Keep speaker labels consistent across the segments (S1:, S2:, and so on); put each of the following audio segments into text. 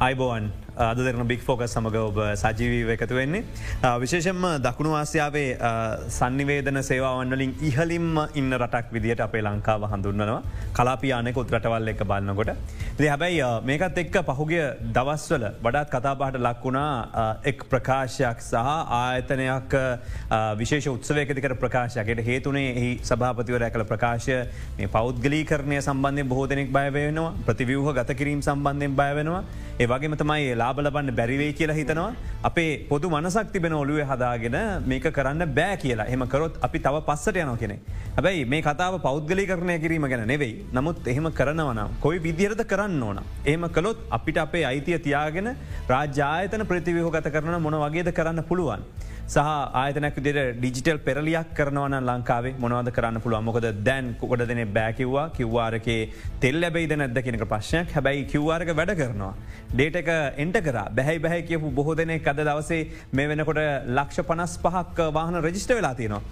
S1: අයිබෝවන් අයිබෝන් අදරන බික් ෆෝකස් සමඟ ඔබ සජීවී එකතු වෙන්නේ. විශේෂෙන්ම දකුණු ආසියාවේ සන්නිවේදන සේවාවන්වලින් ඉහලින්ම ඉන්න රටක් විදිට අපේ ලංකාව හඳුන්නනවා කලාපියානෙකුත් රටවල් එක බලන්නකොට. ද හැබැයි මේකත් එක්ක පහුගිය දවස්වල වඩාත් කතාපාට ලක්වුණා එක් ප්‍රකාශයක් සහ ආයතනයක් විශේෂ උත්සවයකතිකර ප්‍රකාශයකට හේතුනේ එහි සභාපතිවර ඇකළ ප්‍රකාශය මේ පෞද්ගලී කරණය සම්බන්ධය බෝධනෙක් බයවෙනවා ප්‍රතිවියහ ගත කිරීම සම්බන්ධයෙන් බයවෙනවා ඒවගේම තමයි ලාබලබන්න බැරිවේ කියලා හිතනවා අපේ පොදු මනසක් තිබෙන ඔලුවේ හදාගෙන මේක කරන්න බෑ කියලා එහමකරොත් අපි තව පස්සට යන කෙනෙ. හැබැයි මේ කතාව පෞද්ගලි කරණය කිරීම ගැන නෙවෙයි නමුත් එහෙම කරනවන කොයි විදිරද කරන්න ඕන. ඒම කළොත් අපිට අපේ අයිතිය තියාගෙන රාජ්‍යායතන ප්‍රතිවිහෝ ගත කරන මොන වගේද කරන්න පුළුවන්. සහ ආයතනක් විදිට ඩිජිටල් පෙරලියක් කරනවන ලංකාවේ මොනවද කරන්න පුළුව මොකද දැන් කොඩ දෙන බෑකිව්වා කිව්වාරකේ තෙල් ලැබයිද නැද කෙනක ප්‍රශ්නයක්. හැබැයි කිව්වාරක වැඩ කරනවා. ඩේට එක එන්ට කර. බැහි බැහැ කියපු බොහෝ දෙනෙ කද දවසේ මේ වෙනකොට ලක්ෂ පනස් පහක් වාහන රජිස්ට වෙලා තියෙනවා.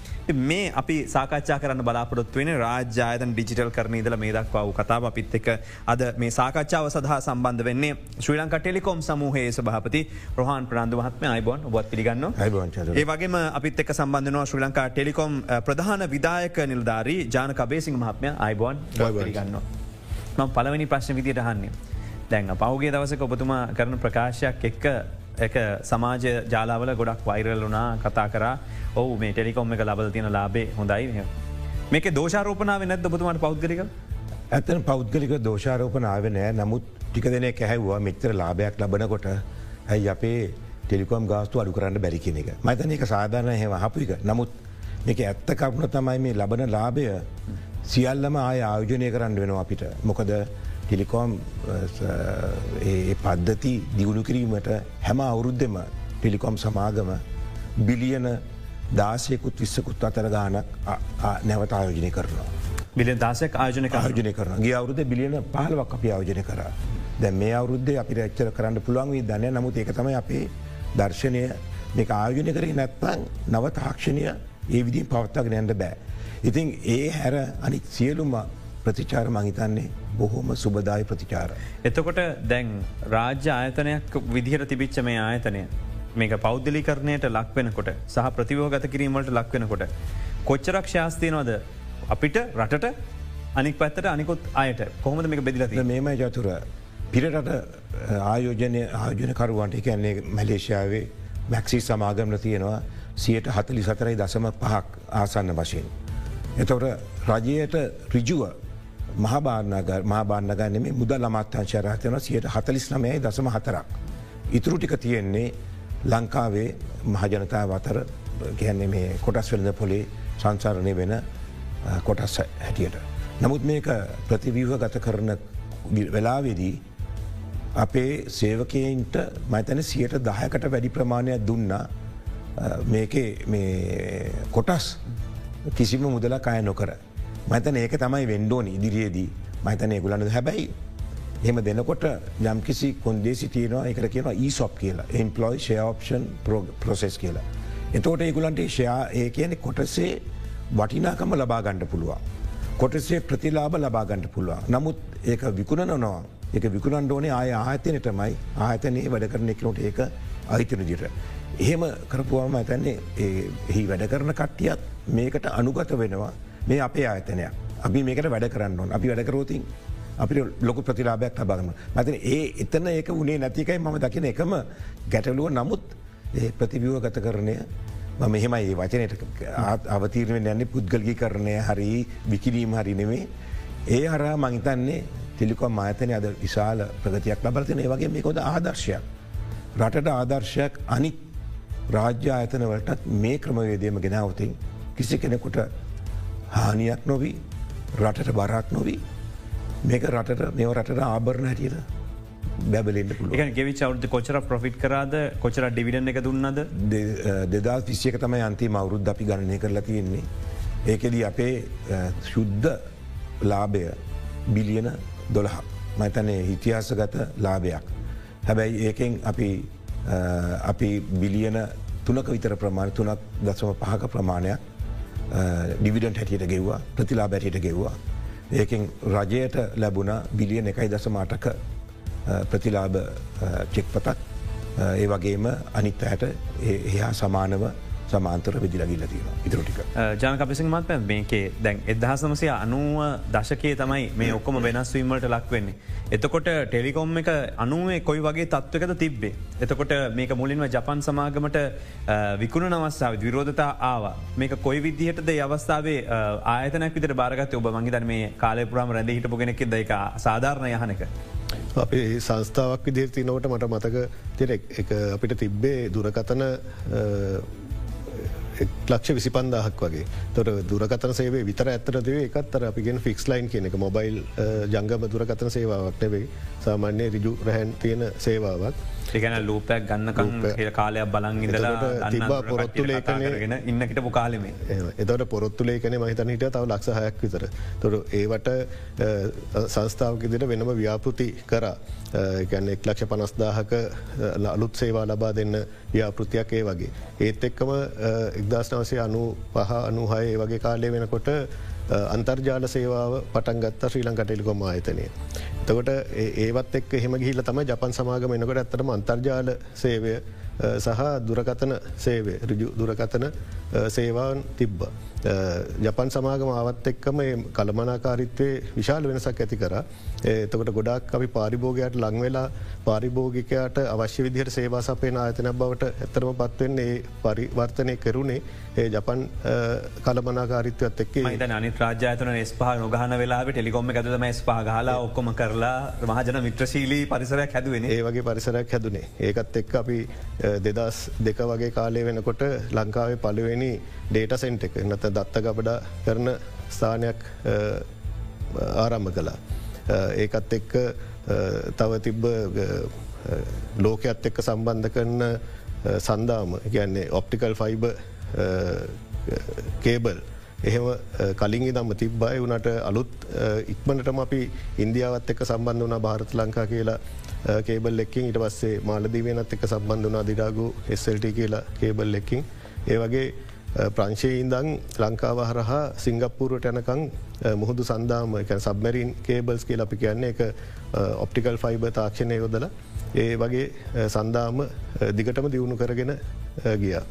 S1: මේ අපි සාකච්ඡා කරන්න බලාපොරොත් වෙන රාජ්‍යායතන් ඩිජිටල් කරන ඉදල මේ දක්වාව කතාව. අපිත් එක අද මේ සාකච්ඡාව සඳහා සම්බන්ධ වෙන්නේ ශ්‍රී ලංක ටෙලිකොම් සමූහයේ සභහපති රහන් ප්‍රාන්ධ මහත්ම අයිබොන් ඔබත් පිළිගන්න. ඒ වගේම අපිත් එක් සම්බන්ධනවා ශ්‍රී ලංකා ටෙලිකොම් ප්‍රධාන විදායක නිල්ධාරී ජානක බේසිංහ මහත්මය. අයිබෝන් ගන්න. මං පලවනි ප්‍රශ්න විදියට හන්නේ. දැන් පහුගේ දවසක ඔබතුමා කරන ප්‍රකාශයක් එක්ක එක සමාජ ජාලාවල ගොඩක් වෛරල් වුනා කතා කර. ඔහු මේ ටෙලිකොම් එක ලබල තියෙන ලාබේ හොඳයි මේක දෝෂාරෝපනාව නැද ඔබතුමාට පෞද්ගලික
S2: ඇතන පෞද්ගලික දෝෂාරෝපනාව නෑ. නමුත් ටික දෙනෙ කැහැව්වා මෙච්චර ලාභයක් ලබනකොට. ඇයි අපේ ටෙලිකොම් ගාස්තු අඩු කරන්න බැරි කියන එක. මතන එක සාධාරණ හෙම හපු එක. නමුත් මේක ඇත්ත කපුණ තමයි මේ ලබන ලාභය සියල්ලම ආය ආයෝජනය කරන්න වෙනවා අපිට. මොකද ටෙලිකෝම් පද්ධති දියුණු කිරීමට හැම අවුරුද්ධෙම ටෙලිකොම් සමාගම බිලියන දාසයකුත් විස්සකුත් අතර ගානක් නැවත ආයෝජනය කරනවා.
S1: බිලියන් දාසයක් ආයෝජන
S2: ආයෝජනය කරන ගේ අවුරුද බිලියන පාලවක් අපි ආයෝජනය කර. දැ මේ අවුද්ධ අපි රච්චර කරන්න පුළුවන් වී දන්න නමුත් ඒක තමයි අපේ දර්ශනය මේ ආයෝජනය කරේ නැත්තං නව තාක්ෂණය ඒ විදිින් පවත්තාගෙන ඇන්ට බෑ. ඉතින් ඒ හැර අනික් සියලුම ප්‍රතිචාර මහිතන්නේ බොහොම සුබදාය ප්‍රතිචාර.
S1: එතකොට දැන් රාජ්‍ය ආයතනයක් විදිහට තිබිච්ච මේ ආයතනය මේක පෞද්ගලි කරණයට ලක්වෙනකොට සහ ප්‍රතිවෝගත කිරීමට ලක්වෙනකොට. කොච්චරක් ශාස්තියනවද අපිට රටට අනික් පැත්තට අනිකුත් අයට කොහොමද මේක බෙදිලති
S2: මේම ජතුර පිරට ආයෝජනය ආයෝජනකරුවන්ට කියන්නේ මැලේෂයාවේ මැක්සි සමාගමල තියෙනවා සියට හතලි සතරයි දසම පහක් ආසන්න වශයෙන්. එතවට රජයට රිජුව මහබාන්නග මහබාන්නගන්න මේ මුද ලමත්තංශරහතයන සියට හතලිස් නමයයි දසම හතරක්. ඉතුරු ටික තියෙන්නේ ලංකාවේ මහජනතාව අතර ගැන්නේ මේ කොටස් වෙලද පොලේ සංසාරණය වෙන කොටස් හැටියට. නමුත් මේක ප්‍රතිවීව ගත කරන වෙලාවෙදී අපේ සේවකයින්ට මතන සියට දහයකට වැඩි ප්‍රමාණයක් දුන්නා මේක කොටස් කිසිම මුදලක් අය නොකර. මතන ඒක තමයි වෙන්ඩෝන ඉදිරියේදී මතනය ගුලන්න හැබැයි එම දෙනකොට යම්කිසි කොන්දේසි තියනවා එක කියන ඊසොප් කියලා එම්පලොයි ෂෝප්ෂන් ප්‍රොසෙස් කියලා. එතෝට ඒගුලන්ට ෂයා ඒ කියන කොටසේ වටිනාකම ලබා ගණ්ඩ පුළුවන්. කොටසේ ප්‍රතිලාබ ලබාගණ්ඩ පුළුවන්. නමුත් ඒක විකුණනවා එක විකුණන් ඕනේ ආය ආයතනයටමයි ආයතනයේ වැඩ කරන එකනොට ඒක අහිතනදිට. එහෙම කරපුවාම ඇතැන්නේ එහි වැඩ කරන කට්ටියත් මේකට අනුගත වෙනවා මේ අපේ ආයතනයක්. අපි මේකට වැඩ කරන්න ඕන. අපි වැඩකරෝතින් අපි ලොක ප්‍රතිලාබයක් ලබාගම මතන ඒ එතන ඒක වනේ නැතිකයි මම දකින එකම ගැටලුව. නමුත් ප්‍රතිවියෝ ගත කරණය මම මෙහෙමයි ඒ වචනයට අවතීරණය යන්නේ. පුද්ගල්ගි කරණය හරි විකිරීම හරි නෙවේ ඒ හරා මහිතන්නේ ටෙලිකොම් ආයතනය අද විශාල ප්‍රගතියක් ලබලතින ඒ වගේ මේ කොද ආදර්ශයක්. රටට ආදර්ශයක් අනිත් රාජ්‍ය ආයතනවලටත් මේ ක්‍රමවේදයම ගෙනාවතින් කිසි කෙනෙකුට හානියක් නොවී රටට බරක් නොවී මේක රටට මෙව රටට ආභරණ හැටියට බැබලෙන්ට
S1: ගෙවිච අවුද කොචර ප්‍රෆිට් කරාද කොචර ඩිවිඩන එක දුන්නද
S2: දෙදා විශ්යක තමයි අන්තිම අවුරුද්ධ අපි ගණනය කරලා තියෙන්නේ. ඒකෙදී අපේ ශුද්ධ ලාභය බිලියන දොළහ මතනේ ඉතිහාසගත ලාභයක්. හැබැයි ඒකෙන් අපි අපි බිලියන තුනක විතර ප්‍රමාණ තුනක් දසම පහක ප්‍රමාණයක් ඩිවිඩන්ට හැටියට ගෙව්වා ප්‍රතිලා බැටියට ගෙව්වා. ඒකෙන් රජයට ලැබුණ බිලියන එකයි දසමාටක ප්‍රතිලාභ චෙක්පතක් ඒ වගේම අනිත් ඇයට එහා සමානව සමාන්තර විදිලගිල්ල තියෙන ඉතුරටික
S1: ජනක පිසිං මත් පැ මේකේ දැන් එදහසමසය අනුව දශකේ තමයි මේ ඔක්කොම වෙනස්වීමට ලක්වෙන්නේ. එතකොට ටෙලිකොම් එක අනුවේ කොයි වගේ තත්වකද තිබ්බේ. එතකොට මේක මුලින්ම ජපන් සමාගමට විකුණ නවස්සාාව විරෝධතා ආවා මේක කොයි විදිහටද අවස්ථාවේ ආයතනක් විතර බාරගත ඔබ මංහිතර මේ කාලය පුරාම රැඳ හිටපුගෙනෙක් දෙක සාධාරණ යහනක.
S3: අපේ සංස්ථාවක් විදිර තිනවට මට මතක තිර අපිට තිබ්බේ දුරකතන ලක්ෂ විසිපන්දාහක් වගේ. තොර දුරකතන සේවේ විතර ඇත්තර දේ එකත්තර අපිගෙන් ෆික්ස් ලයින් කියන එක. මොබයිල් ජංගම දුරකතන සේවාවක් නෙවෙයි. සාමාන්‍ය රිජු රැහැන් තියෙන සේවාවක්.
S1: ඒගැන ලූපයක් ගන්නකම් කාලයක් බලන් ඉඳලා
S3: තිබා පොරොත්තු ලේකනගෙන
S1: ඉන්නකට පුකාලමේ
S3: එතට පොරොත්තු ලේකන මහිතන හිට තව ලක්ෂහයක් විතර. තොර ඒවට සංස්ථාවකදිට වෙනම ව්‍යාපෘති කර. ගැන්න එක් ලක්ෂ පනස්දාහක අලුත් සේවා ලබා දෙන්න ව්‍යාපෘතියක් ඒ වගේ. ඒත් එක්කම එක්දස් නවසේ අනු පහ අනුහය ඒ වගේ කාලය වෙනකොට අන්තර්ජාල සේවාව පටන් ගත්ත ශ්‍රී ලංකට ටෙලිකොම ආයතනය. තකොට ඒවත් එක් එහෙම ගිහිල තම ජපන් සමාගම එනකට ඇත්තටම අන්තර්ජාල සේවය සහ දුරකතන සේවය රජු දුරකතන සේවාන් තිබ්බ. ජපන් සමාගම ආවත් එක්කම කළමනාකාරිත්වය විශාල වෙනසක් ඇති කර. එතකට ගොඩක් අපි පාරිභෝගයට ලංවෙලා පාරිභෝගිකයට අවශ්‍ය විදිහට සේවා සපේ ආයතන බවට ඇතරම පත්වෙන්නේ පරිවර්තනය කරුණේ ඒ ජපන් කලමනාකාරිත්වත් එක්
S1: අනි රාජාතන ස්පා නොගහන වෙලා ටෙලිකොම ඇතුම ස්පා හලා ඔක්කොම කරලා මහජන මිත්‍රශීලී පරිසරයක් හැදුවෙන.
S3: ඒ වගේ පරිසරයක් හැදුනේ. ඒකත් එක් අපි දෙදස් දෙක වගේ කාලය වෙනකොට ලංකාවේ පලුවනි ඩේට සෙන්ට් එක. නත දත්ත ගබඩා කරන ස්ථානයක් ආරම්භ කලා. ඒකත් එක්ක තව තිබ්බ ලෝකයත් එක්ක සම්බන්ධ කරන සන්දාම කියන්නේ ඔප්ටිකල් ෆයිබ කේබල් එහෙම කලින්ගේ දම්ම තිබ්බයි වනට අලුත් ඉක්මනටම අපි ඉන්දියාවත් එක්ක සම්බන්ධ වනා භාරත ලංකා කියලා. කේබල් එක්කින්. ඉට පස්සේ මාලදීවනත් එක්ක සම්බන්ධ වනා දිරාගු SLT කියලා කේබල් එක්කින්. ඒ වගේ Uh, ප්‍රංශයඉදං ලංකාව හරහා සිංගප්පූරුවට යනකං uh, මුහුදු සන්දාම එක සබමැරීන් කේබල්ස් කියල අපි කියන්නේ එක ඔප්ටිකල් ෆයිබ තාක්ෂණය යොදල ඒ වගේ uh, සන්දාම දිගටම දියුණු කරගෙන ගියා.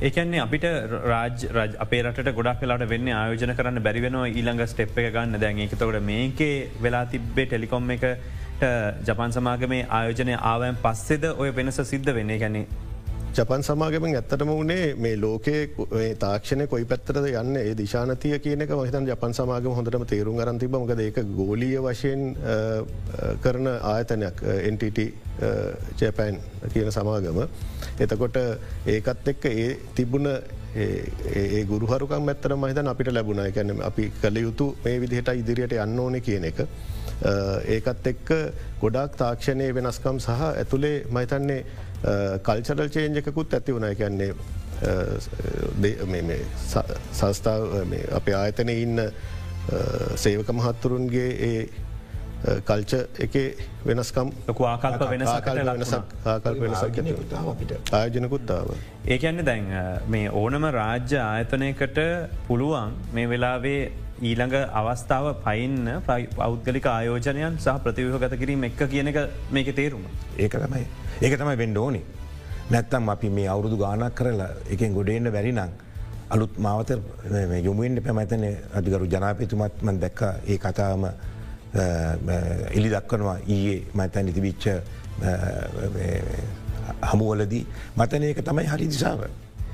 S1: ඒකන්නේ අපිට රාජ රජ අපේ රට ගොඩක් වෙලාට වෙන්න ආයෝජන කරන්න බැරිවෙනවා ඊළඟ ස්ටෙප් එක ගන්න දැන් එකතකොට මේකේ වෙලා තිබ්බේ ටෙලිකොම් එකට ජපන් සමාගමේ ආයෝජනය ආවයන් පස්සෙද ඔය වෙනස සිද්ධ වෙන්නේ ගැනේ
S3: ජපන් සමාගමෙන් ඇත්තටම වනේ මේ ලෝකයේ තාක්ෂණය කොයි පැත්තරද යන්න ඒ දිශානතිය කියනක මහිතන් ජපන් සමාගම හොඳටම තේරුම් අරන්තිබ මකද ඒක ගෝලිය වශයෙන් කරන ආයතනයක් NTT ජැපෑන් කියන සමාගම. එතකොට ඒකත් එක්ක ඒ තිබුණ ඒ ගුරුහරුකම් ඇත්තර මහිතන් අපිට ලැබුණ එකැන අපි කළ යුතු මේ විදිහට ඉදිරියට යන්න ඕන කියන එක. ඒකත් එක්ක ගොඩක් තාක්ෂණය වෙනස්කම් සහ ඇතුළේ මහිතන්නේ කල්චරල් චේන්ජකුත් ඇති වුණ. කියන්නේ සංස්ථාව අප ආයතන ඉන්න සේවක මහත්තුරුන්ගේ ඒ කල්ච එක වෙනස්කම්
S1: ආකල්ප වෙනස්
S3: වෙනසක් ආකල්ප වෙනසක් ආයජනකුත්තාව.
S1: ඒකන්න දැන් මේ ඕනම රාජ්‍ය ආයතනයකට පුළුවන් මේ වෙලාවේ ඊළඟ අවස්ථාව පයින්න පෞද්ගලික ආයෝජනයන් සහ ප්‍රතිවහ ගත කිරීම එක්ක කියන එක මේක තේරුම.
S2: ඒක තමයි ඒක තමයි වෙන්ඩ ඕනි. නැත්තම් අපි මේ අවුරුදු ගානක් කරලා එකෙන් ගොඩෙන්න්න වැරිනං අලුත් මාවත යොමුුවෙන්ට පැමැතන අධිකරු ජනාපතුමත්මන් දැක්ක ඒ කතාම එලි දක්වනවා ඊයේ මතැන් ඉතිවිච්ච හමුවලදී මතනයක තමයි හරි දිසාව.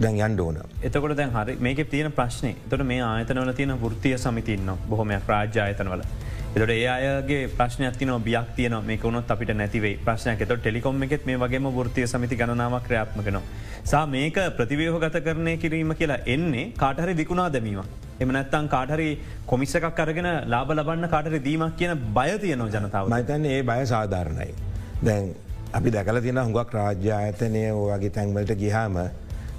S2: දැන් යන්ඩ ඕන.
S1: එතකොට දැන් හරි. මේක තියෙන ප්‍රශ්නය තොට මේ ආයතනවල තියෙන ෘතිය සමිතින්න බොහොමයක් රාජ්‍ය ආයතනවල. එතට ඒ අයගේ ප්‍රශ්නයක් තින බියක් තියන මේක උනොත් අපිට නැතිවේ ප්‍රශ්නයක්. එත ටෙලිකොම් එකෙත් මේ වගේම ෘතිය සමිති ගණනාවක් ක්‍රයාත්මකනවා. සා මේක ප්‍රතිවයහ ගත කරණය කිරීම කියලා එන්නේ කාටහරි විකුණා දැමීම. එම නැත්තන් කාටහරි කොමිසකක් අරගෙන ලාබ ලබන්න කාටර දීමක් කියන බය තියනව ජනතාව
S2: මතන්න ඒ බය සාධාරණයි. දැන් අපි දැකල තින හුඟක් රාජ්‍ය ආයතනය ඕගේ තැන්වලට ගිහාම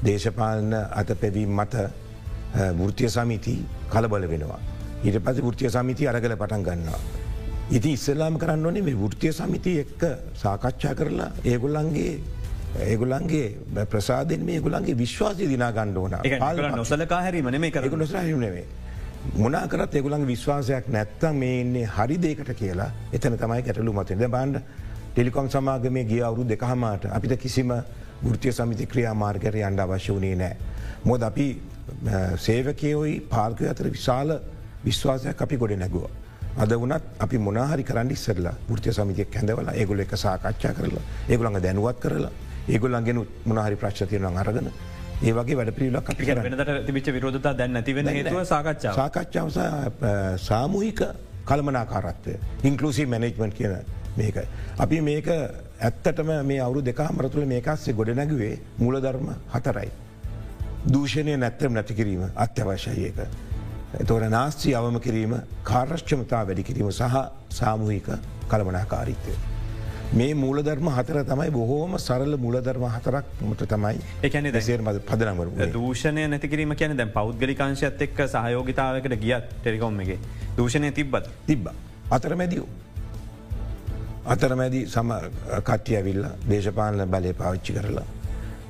S2: දේශපාලන අත පැවීම් මත වෘතිය සමිති කලබල වෙනවා. ඊට පස ෘතිය සමිති අරගල පටන් ගන්නවා. ඉති ඉස්සල්ලාම කරන්න ඕනේ මේ ෘතිය සමිති එක්ක සාකච්ඡා කරලා ඒගොල්ලන්ගේ ඒගුලන්ගේ ප්‍රසාදෙන් මේ ගුලන්ගේ විශ්වාසය දිනා ගණ්ඩ ඕන
S1: නොසලකා හැරීම මේ කර
S2: නොසරහනේ. මොනාකරත් එගුලන් විශ්වාසයක් නැත්තම් මේ ඉන්නේ හරි දේකට කියලා එතන තමයි ගැටලු මතද බන්ඩ ටෙලිකොම් සමාගමේ ගිය අවුරු දෙකහමාට අපිට කිසිම ෘතිය සමිති ක්‍රියා මාර්ගර අන්ඩ අවශ්‍ය වනේ නෑ. මොද අපි සේවකයෝයි පාර්කය අතර විශාල විශ්වාසයක් අපි ගොඩ නැගුව. අද වනත් අපි මොනාහරි කරන්න ඉස්සරලා ෘතිය සමිතියක් හැඳවල ඒගොල එක සාකච්ඡා කරලා ඒගොළඟ දැනුවත් කරලා ඒගොල්ලන්ගෙන මොනහරි ප්‍රශ්තියන අරගෙන ඒවගේ වැඩ පිළිලක් අපි
S1: වෙනට තිබිච විරෝධතා දැන් නැතිවෙන හේතුව සාකච්ඡා
S2: සාකච්ඡාව සාමූහික කළමනාකාරත්වය ඉන්කලසිී මැනෙජ්මන්් කියන මේකයි. අපි මේක ඇත්තටම මේ අවුරු දෙකා මරතුළ මේකස්සේ ගොඩනැගවේ මූලධර්ම හතරයි. දූෂණය නැත්තම නැති කිරීම අත්‍යවශ්‍යය එක. එතවට නාස්්‍රී අවම කිරීම කාර්ශ්චමතා වැඩි කිරීම සහ සාමූහික කළමනාකාරීත්වය. මේ මූලධර්ම හතර තමයි බොහෝම සරල මුලධර්ම හතරක් මට තමයි
S1: එකන
S2: දෙසේර මද පදනමර
S1: දූෂණය නැතිකිරීම කියන දැන් පෞද්ගලිකාංශයත් එක්ක සහයෝගතාවකට ගියත් ටෙලිකොම් එක දූෂණය තිබ්බත්
S2: තිබ්බ අතරමැදියෝ. අතරමැදි සම කට්ටිය ඇවිල්ල දේශපාලන බලය පාවිච්චි කරලා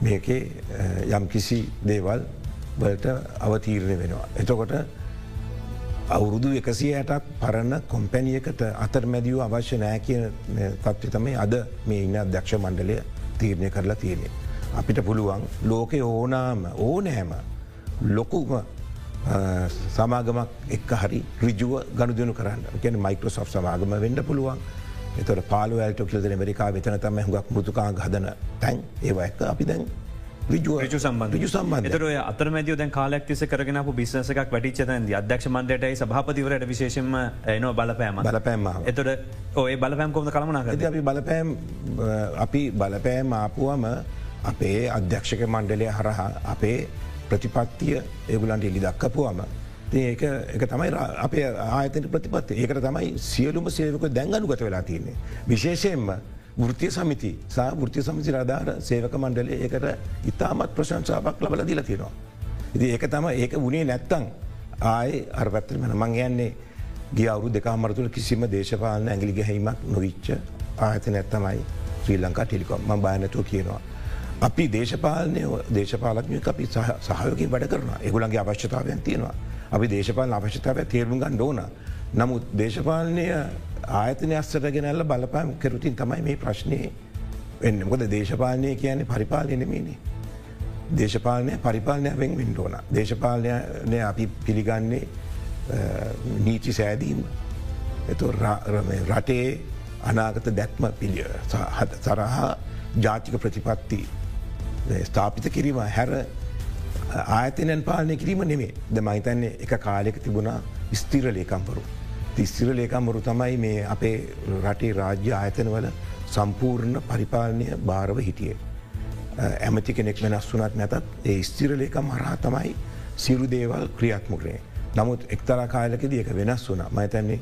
S2: මේකේ යම් කිසි දේවල් වලට අවතීරණය වෙනවා. එතකොට අවුරුදු එකසිය ඇටක් පරණ කොම්පැනියකට අතරමැදියූ අවශ්‍ය නෑ කියන තත්ව තමයි අද මේ ඉන්න අධ්‍යක්ෂ මණ්ඩලය තීරණය කරලා තියෙනෙ. අපිට පුළුවන් ලෝකෙ ඕනාම ඕනෑම ලොකුම සමාගමක් එක් හරි රිජුව ගණුදනු කරන්න කියන මයිකෝසොෆ් සමාගම වෙන්න පුළුවන් එතට පාලුවල්ට කිල්ද මරිකා වෙතන තම හුගක් මෘතුකාන් හදන තැන්. ඒව එක්ක අපි දැන්
S1: රජු සම්බන්ධ
S2: රජු සම්බන්ධ
S1: තර අතරමැද දැන් කාලක් තිස කරගෙන බිස්සසක් වැටිචත අධ්‍යක්ෂ මන්දයටයි සභාපතිවරට විශේෂම එන බලපෑම?
S2: බලපෑම
S1: එතොට ඔය බලපෑම් කොම කළමනා
S2: ඇති අපි බලපෑම් අපි බලපෑම් ආපුුවම අපේ අධ්‍යක්ෂක මණ්ඩලය හරහා අපේ ප්‍රතිපත්තිය ඒගුලන්ට එලි දක්කපුුවම ඒක එක තමයි අපේ ආයතන ප්‍රතිපත්ති ඒකට තමයි සියලුම සේවක දැංගනු ගත වෙලා තියන්නේ. විශේෂයෙන්ම ෘතිය සමිති සා ෘතිය සමිති රදාර සේවක මණ්ඩලේ ඒකට ඉතාමත් ප්‍රශංසාවක් ලබල දිල තියෙනවා. ඉති ඒක තම ඒක වනේ නැත්තං ආය අර්පත්තර මන මං යන්නේ ගිය අවුරු දෙකාමරතුළ කිසිම දේශපාලන ඇගිලි ගැහීමක් නොවිච්ච ආයත නැත්තමයි ශ්‍රී ලංකා ටිලිකොම් ම බානතුව කියනවා. අපි දේශපාලනය දේශපාලක්ඥ අපි සහයකින් වැඩ කරන එගුලන්ගේ අවශ්‍යතාවයන් තියෙනවා. අපි දේශපාලන අවශ්‍යතාවය තේරුම් ගන්න ඕන. නමුත් දේශපාලනය ආයතනය අස්සට ගෙනල්ල බලපෑම් කෙරුතින් තමයි මේ ප්‍රශ්නය එන්න මොකද දේශපාලනය කියන්නේ පරිපාලනයනෙමේනේ. දේශපාලනය පරිපාලනය වෙන් වින්ඩෝන. දේශපාලනය අපි පිළිගන්නේ නීති සෑදීම එතු රටේ අනාගත දැක්ම පිළිය සරහා ජාතික ප්‍රතිපත්ති ස්ථාපිත කිරීම හැර ආයතනයන් පාලනය කිරීම නෙමේ ද මහිතන්නේ එක කාලෙක තිබුණා ස්තිර ලේකම්පරු. තිස්සිර ලේකම්වරු තමයි මේ අපේ රටේ රාජ්‍ය ආයතනවල සම්පූර්ණ පරිපාලනය භාරව හිටියේ. ඇමති කෙනෙක් වෙනස් වනත් නැතත් ඒ ස්තිර ලේකම් හරහා තමයි සිරු දේවල් ක්‍රියාත්මකරේ. නමුත් එක්තරා කාලකෙද එක වෙනස් වුන මතන්නේ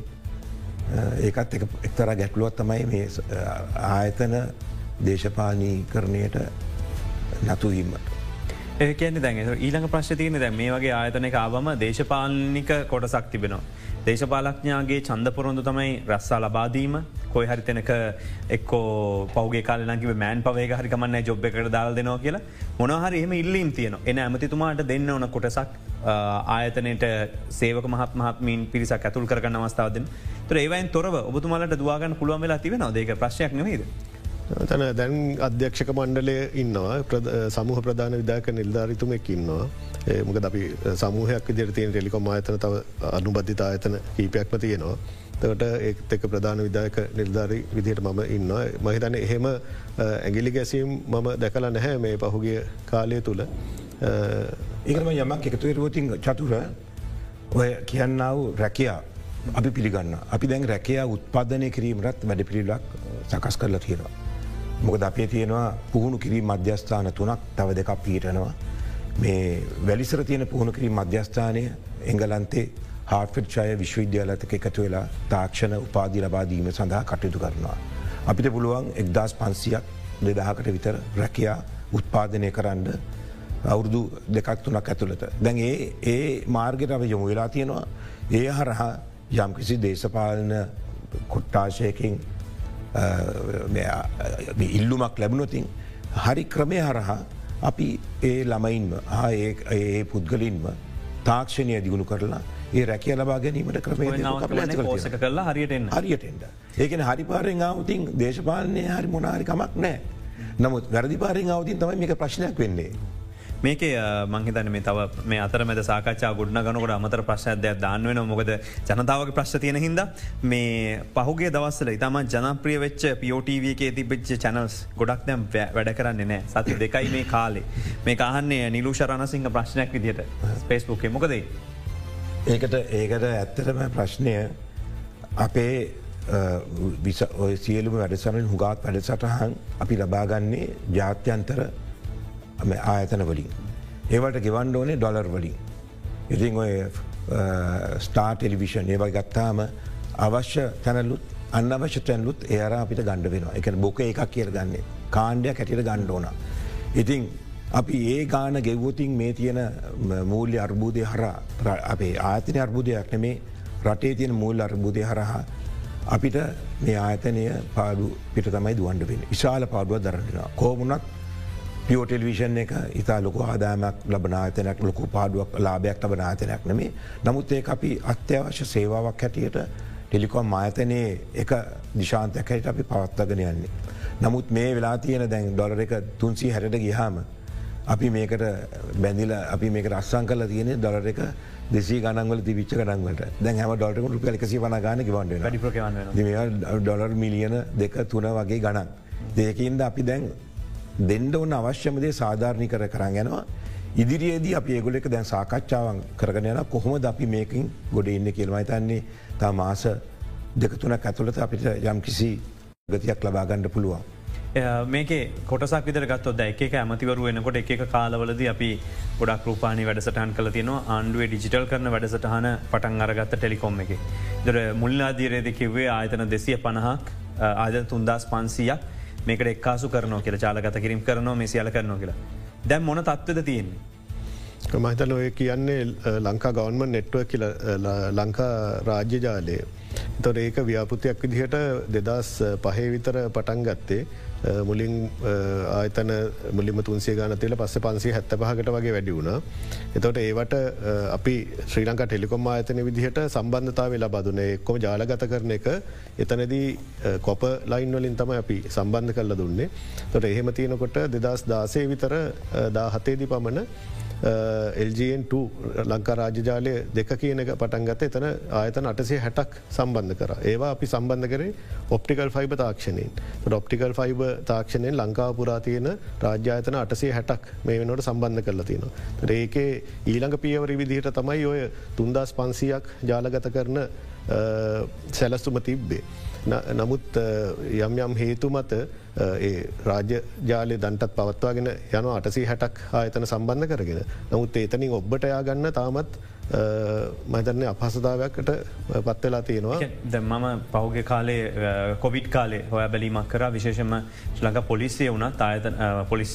S2: ඒකත් එක්තර ගැටලුවත් තමයි මේ ආයතන දේශපාලනී කරණයට නතුවීමට.
S1: ඒ කියන්නේ දැන් ඊළඟ ප්‍රශ්තියන දැ මේ වගේ ආයතනක ආවම දේශපාලනික කොටසක් තිබෙනවා. දේශපාලක්ඥාගේ චන්දපොරොන්දු තමයි රස්සා ලබාදීම කොයි හරිතනක එක්කෝ පෞගේ කාලනකිව මෑන් පවේ හරිකමන්න ජොබ් එකට දාල් දෙනවා කියලා. මොනහරි එහම ඉල්ලීම් තියෙන එන ඇමතිතුමාට දෙන්න ඕන කොටසක් ආයතනයට සේවක මහත් මහත්මීන් පිරිසක් ඇතුල් කරගන්න අවස්ථාවදෙන් තුර ඒවයින් තොරව ඔබතුමාලට දවාගන්න පුළුවන් වෙලා තිවෙන දේක ප්‍රශ්යක් නෙවේද.
S3: තැන දැන් අධ්‍යක්ෂක මණ්ඩලය ඉන්නවා සමහ ප්‍රධාන විදාක නිල්ධාරිතුමෙක් ඉන්නවා මොක අපි සමහයක් විදිර තියෙන් ටෙලිකොම ආයතන තව අනුබද්ධිත ආයතන කීපයක්ම තියෙනවා. තකට ඒත් එක ප්‍රධාන විදායක නිර්ධාරි විදිහයට මම ඉන්න. මහිතන එහෙම ඇගිලි ගැසීම් මම දැකලා නැහැ මේ පහුගිය කාලය තුළ.
S2: ඒකම යමක් එකතුවරුවතින් චතුර ඔය කියන්නාව රැකයා අපි පිළිගන්න. අපි දැන් රැකයා උත්පාදනය කිරීමටත් වැඩ පිළිලක් සකස් කරලා තියෙනවා. මොකද අපේ තියෙනවා පුහුණු කිරීම මධ්‍යස්ථාන තුනක් තව දෙකක් පීටනවා. මේ වැලිසර තියෙන පුහුණු කිරීම මධ්‍යස්ථානය එංගලන්තේ හාර්ෆිට්චය විශ්වවිද්‍යාලතක එකතු වෙලා තාක්ෂණ උපාදි ලබාදීම සඳහා කටයුතු කරනවා. අපිට පුළුවන් එක්දස් පන්සියක් දෙදහකට විතර රැකයා උත්පාදනය කරන්න අවුරුදු දෙකක් තුනක් ඇතුළට. දැන් ඒ ඒ මාර්ගයට අප යොමු වෙලා තියෙනවා ඒ හරහා යම්කිසි දේශපාලන කොට්ටාශයකින් ඉල්ලුමක් ලැබුණොතින් හරි ක්‍රමය හරහා අපි ඒ ළමයින්ම ඒ පුද්ගලින්ම තාක්ෂණය දිගුණු කරලා ඒ රැකිය ලබා ගැනීමට ක්‍රමය
S1: පෝසක කරලා හරියට
S2: හරියටෙන්ට ඒකන හරිපාරෙන් අවතින් දේශපාලනය හරි මොනාරිකමක් නෑ නමුත් වැරදිපාරෙන් අවතින් තමයි මේක ප්‍රශ්නයක් වෙන්නේ.
S1: මේක මංහිතන මේ තව මේ අතරමද සාකච්ඡා ගුඩ්න ගනකට අමතර ප්‍රශ්නයක් දාන්න වෙන මොකද ජනතාවගේ ප්‍රශ්න තියෙන හිද මේ පහුගේ දවස්සල ඉතම ජනප්‍රිය වෙච්ච පියෝටවගේ තිබිච්ච චැනල්ස් ගොඩක් දැම් වැඩ කරන්නේ නෑ සති දෙකයි මේ කාලේ. මේ කාහන්නේ නිලූෂරණසිංහ ප්‍රශ්නයක් විදිට ස්පේස්බුක්ේ මොකදේ.
S2: ඒකට ඒකට ඇත්තටම ප්‍රශ්නය අපේ ඔය සියලුම වැඩසරෙන් හුගාත් වැඩසටහන් අපි ලබාගන්නේ ජාත්‍යන්තර ආයතන වලින්. ඒවට ගෙවන්ඩ ඕනේ ඩොලර් වලින්. ඉතින් ඔය ස්ටා ටෙලිවිෂන් ඒවයි ගත්තාම අවශ්‍ය තැනලුත් අන්නවශ්‍ය තැන්ලුත් ඒර අපිට ගණඩ වෙනවා එක බොක එකක් කියර ගන්නේ කාණ්ඩයක් ඇටියට ගණ්ඩෝන. ඉතින් අපි ඒ ගාන ගෙව්වතින් මේ තියෙන මූල්‍ය අර්බූදය හර අපේ ආතන අර්බුදයක් නෙමේ රටේ තියෙන මූල් අර්බුදය හරහා අපිට මේ ආයතනය පාඩු පිට තමයි දුවන්ඩ වෙන විශාල පාඩුව දරන්නවා කෝමුණත් පියෝ ටෙලිවිෂන් එක ඉතා ලොකු ආදාමයක් ලබනාතනයක් ලොකු පාඩුවක් ලාභයක් ලබනාතනයක් නෙමේ නමුත් ඒ අපි අත්‍යවශ්‍ය සේවාවක් හැටියට ටෙලිකොම් ආයතනයේ එක දිශාන්තයක් හැට අපි පවත්වගෙන යන්නේ. නමුත් මේ වෙලා තියෙන දැන් ඩොලර එක තුන්සී හැට ගිහාම අපි මේකට බැඳිල අපි මේක රස්සං කල තියෙන ඩොලර එක දෙසි ගනන්වල තිවිච්ච ගනන්වට දැන් හම ඩොට රුපියල එකසි වන ගන වන්ඩ ඩොලර් මිලියන දෙක තුන වගේ ගණන්. දෙකින්ද අපි දැන් දෙන්ඩ ඔන්න අවශ්‍යමදේ සාධාරණි කර කරන්න යනවා. ඉදිරියේදී අපි ඒගොල එක දැන් සාකච්ඡාවන් කරගෙන යන කොහොම ද අපි මේකින් ගොඩ ඉන්න කියල්මයි තන්නේ තා මාස දෙකතුන ඇතුළත අපිට යම් කිසි ගතියක් ලබාගණ්ඩ පුළුවන්.
S1: මේක කොටසක් විදර ගත්තොත් එක ඇමතිවරු වෙනකොට එක කාලවලද අපි ගොඩක් රූපානි වැඩසටහන් කල තියනවා ආණ්ඩුවේ ඩිජිටල් කරන වැඩසටහන පටන් අරගත්ත ටෙලිකොම් එක. දර මුල්ලාදීරේද කිව්වේ ආයතන දෙසිය පණහක් ආයතන තුන්දස් පන්සියක් මේකට එක්කාසු කරනෝ කියල චාලගත කිරීම කරනවා මේ සියල කරනවා කියලා. දැම් මොන තත්වද තියෙන්නේ.
S3: මහිතල ඔය කියන්නේ ලංකා ගවන්ම නෙට්ුව කියල ලංකා රාජ්‍ය ජාලයේ. තොර ඒක ව්‍යාපෘතියක් විදිහට දෙදස් පහේ විතර පටන් ගත්තේ මුලින් ආයතන මුලිම තුන්සේ ගානතල පස්ස පන්සේ හැත්ත පහකට වගේ වැඩි වුණ. එතොට ඒවට අපි ශ්‍රී ලංකා ටෙලිකොම් ආයතන විදිහට සම්බන්ධතාව ලබදුන එක්කොම ජාලගත කරන එක එතනදී කොප ලයින් වලින් තම අපි සම්බන්ධ කරල දුන්නේ. තොට එහෙම තියෙනකොට දෙදස් දාසේ විතර දා හතේදි පමණ LGN2 ලංකා රාජජාලය දෙක කියන එක පටන් ගත එතන ආයතන අටසේ හැටක් සම්බන්ධ කර ඒවා අපි සම්බන්ධ කරේ ඔප්ටිකල් ෆයිබ තාක්ෂණයෙන් ඔප්ටිකල් ෆයිබ තාක්ෂණයෙන් ලංකා පුරා තියෙන රාජ්‍යායතන අටසේ හැටක් මේ වෙනට සම්බන්ධ කරලා තියෙනවා. ඒකේ ඊළඟ පියවරි විදිහට තමයි ඔය තුන්දස් පන්සියක් ජාලගත කරන uh, සැලස්තුම තිබ්බේ. නමුත් යම් යම් හේතු මත ඒ රාජ්‍ය ජාලය දන්ටත් පවත්වාගෙන යන අටසී හැටක් ආයතන සම්බන්ධ කරගෙන. නමුත් ඒතනින් ඔබ්බටයා ගන්න තාමත් මතන්නේ අපහසදාවයක්කට පත්වෙලා තියෙනවා
S1: ද මම පෞග කාලේ කොවිඩ් කාලේ හොය බැලීමක් කර විශේෂම ශ්ලක පොලිසිය වුණත් ආයතන පොලිස්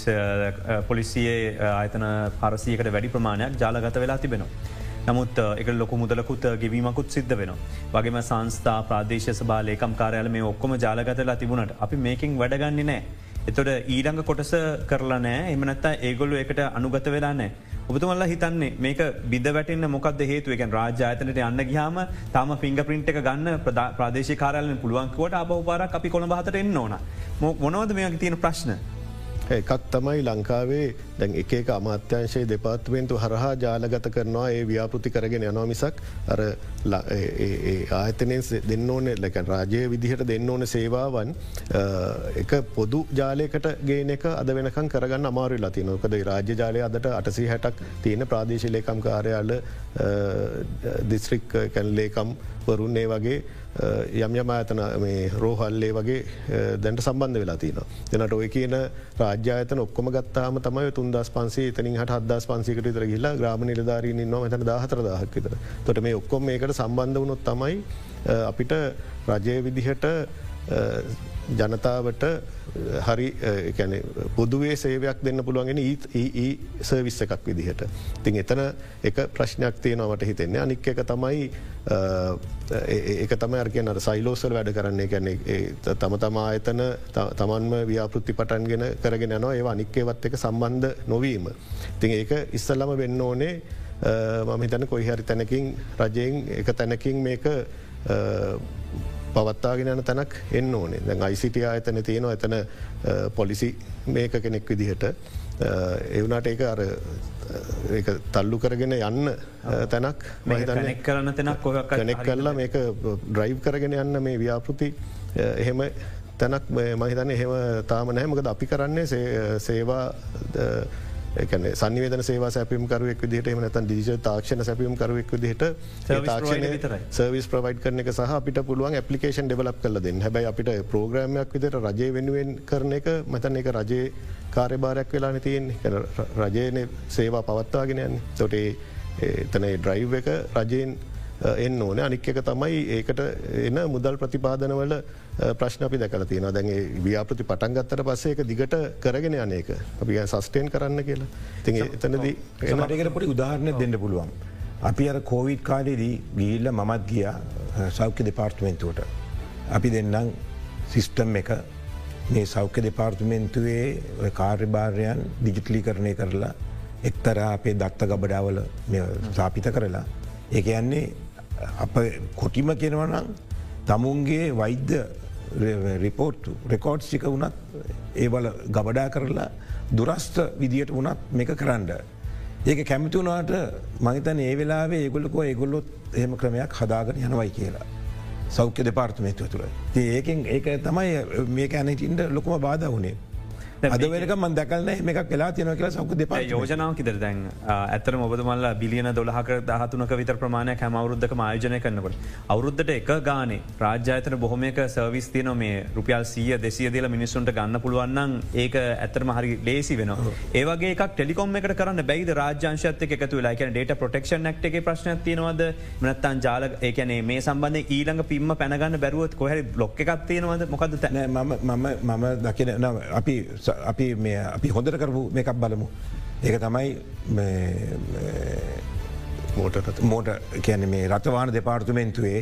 S1: පොලිසියේ ආයතන පරසියකට වැඩි ප්‍රමාණයක් ජාලගත වෙලා තිබෙනවා. නමුත් එක ලොකු මුදලකුත් ගෙවීමකුත් සිද්ධ වෙන. වගේම සංස්ථා ප්‍රාදේශ බාලේකම් කාරයාල මේ ඔක්කොම ජාලගතලා තිබුණට අපි මේකින් වැඩගන්නේ නෑ. එතොට ඊඩඟ කොටස කරලා නෑ එමනත්තා ඒගොල්ලු එකට අනුගත වෙලා නෑ. ඔබතුමල්ල හිතන්නේ මේක බිද වැටෙන් මොකද හේතුවක රාජ්‍යාතනට යන්න ගහම තම පිංග පින්ට් එක ගන්න ප්‍රදේශ කාරලන පුළුවන්කුවට අබ පාරක් අපි කොළ හතට එන්න ඕන මොනවද මේක තියෙන ප්‍රශ්න.
S3: එකක් තමයි ලංකාවේ. දැන් එක අමාත්‍යංශයේ දෙපාත්මෙන්තු හරහා ජාලගත කරනවා ඒ ව්‍යාපෘති කරගෙන යනවා මිසක් අර ආයතනයෙන් දෙන්න ඕන ලැක රාජය විදිහට දෙන්න ඕන සේවාවන්. එක පොදු ජාලයකට ගේන එක අද වෙනකම් කරගන්න අමාරු ලතිනොකද රාජ්‍ය ජාලය අදට අටසි හැටක් තියෙන ප්‍රාදේශලේකම් කාරයාල දිස්ත්‍රික් කැන්ලේකම් වරුන්නේ වගේ යම් යම ඇතන මේ රෝහල්ලේ වගේ දැන්ට සම්බන්ධ වෙලා තින. දෙනට ඔය කියන රාජ්‍යායතන ඔක්කොම ගත්තාම තමයි තුන්දස් පන්සේ තනින් හට හදස් පන්සිකට තර ගිල්ලා ග්‍රම නිලධාරීන න්න මතන දාහතර දාහක් විතර තොට මේ ඔක්කොම මේකට සම්බන්ධ වුණොත් තමයි අපිට රජය විදිහට ජනතාවට හරි පොදුවේ සේවයක් දෙන්න පුළුවන්ගෙන ඊ සර්විස්ස එකක් විදිහට. තින් එතන එක ප්‍රශ්නයක් තියෙනවට හිතෙන්නේ අනික් එක තමයි ඒක තම අර්කයන සයිලෝසල් වැඩ කරන්නේ ගැන්නේ තම තමා එතන තමන්ම ව්‍යාපෘත්ති පටන්ගෙන කරගෙන යනවා ඒ අනික්කේවත් එක සම්බන්ධ නොවීම. තින් ඒක ඉස්සල්ලම වෙන්න ඕනේ මම හිතන කොයි හරි තැනකින් රජයෙන් එක තැනකින් මේක පවත්තාගෙන යන තැනක් එන්න ඕනේ. දැන් අයිසිට අතන තියෙනවා එතන පොලිසි මේක කෙනෙක් විදිහට. එවුනාට ඒක අර තල්ලු කරගෙන යන්න තැනක්.
S1: මහිතනෙක් කරන්න තැනක් කොහක්
S3: කනෙක් කරලා මේක ඩ්‍රයිව් කරගෙන යන්න මේ ව්‍යාපෘති එහෙම තැනක් මහිතන එහෙම තාම නැහමකද අපි කරන්නේ සේවා එකන සංවේදන සේවා සැපිම් කරුවෙක් විදිහට එම නැතන් දිජ තාක්ෂණ සැපිම් කරුවෙක් විදිහට සර්විස් ප්‍රවයිඩ් කරන එක සහ අපිට පුළුවන් පපලිකේන් ඩෙවලප් කල දෙන්න. හැබයි අපිට ප්‍රෝග්‍රමයක් විදිට රජය වෙනුවෙන් කරන එක මතන එක රජයේ කාර්යභාරයක් වෙලා තියෙන් රජයන සේවා පවත්වාගෙන යන්න. තොටේ එතන ඩ්‍රයිව් එක රජයෙන් එන්න ඕන. අනික් එක තමයි ඒකට එන්න මුදල් ප්‍රතිපාදනවල ප්‍රශ්න අපි දැකල තියෙන දැන්ගේ ව්‍යාපෘති පටන්ගත්තර පස්සේ එක දිගට කරගෙන යනක අපි සස්ටේන් කරන්න කියලා ති එතනද
S2: එමටකට පොටි උදාහරණය දෙන්න පුළුවන්. අපි අර කෝවිඩ් කාලයේදී ගිල්ල මමත් ගියා සෞඛ්‍ය දෙපාර්ටමෙන්තුවට. අපි දෙන්නම් සිිස්ටම් එක මේ සෞඛ්‍ය දෙපාර්තමෙන්තුවේ කාර්යභාරයන් දිජිටලි කරණය කරලා එක්තර අපේ දත්ත ගබඩාවල සාපිත කරලා. ඒක යන්නේ අප කොටිම කෙනවනම් තමුන්ගේ වෛද්‍ය රිපෝට් රෙකෝඩ් සික වනත් ඒවල ගබඩා කරලා දුරස්ථ විදියට වනත් මේක කරන්න. ඒක කැමිතුනාට මහිතන ඒ වෙලාවේ ඒගොලකෝ ඒගොල්ලොත් එහෙම ක්‍රමයක් හදාගෙන යනවයි කියලා. සෞඛ්‍ය දෙපාර්තමේත්ව තුළ. ඒකෙන් ඒක තමයි මේක ඇනටින්ට ලොකම බාධ වනේ. අදවලක මන් දැකලන මේක වෙලා තියන කියලා සෞක දෙප
S1: යෝජනාව කිදර දැන්? ඇතර මොබදමල්ල බිලියන දොලහක දහතුනක විතර ප්‍රමාණය හැම අවරුද්ධක ආයෝජනය කරනකොට. අවුරුද්ධට එක ගානේ රාජ්‍යාතන බොහොමක සර්විස් තියන මේ රුපියල් සිය දෙසිය දේල මිනිස්සුන්ට ගන්න පුළුවන්න්න ඒක ඇතරම හරි ලේසි වෙන. ඒවගේ ටෙලිකොම් එකට කරන්න බැයිද? රාජ්‍යංශත එකතු ලයික ඩේට ප්‍රටක්ෂන් ක්ට එක ප්‍රශ්න තියනවද? මනත්තන් ජාල ඒකනේ මේ සම්බන්ධ ඊළඟ පිම්ම පැනගන්න බැරුවත් කොහරි බ්ලොක් එකක් තියෙනවද? මොකද
S2: මම මම දකින අපි අපි අපි හොඳට කරපු මේකක් බලමු. ඒක තමයි මෝට මෝට කියන මේ රතවාන දෙපාර්තුමෙන්තුවේ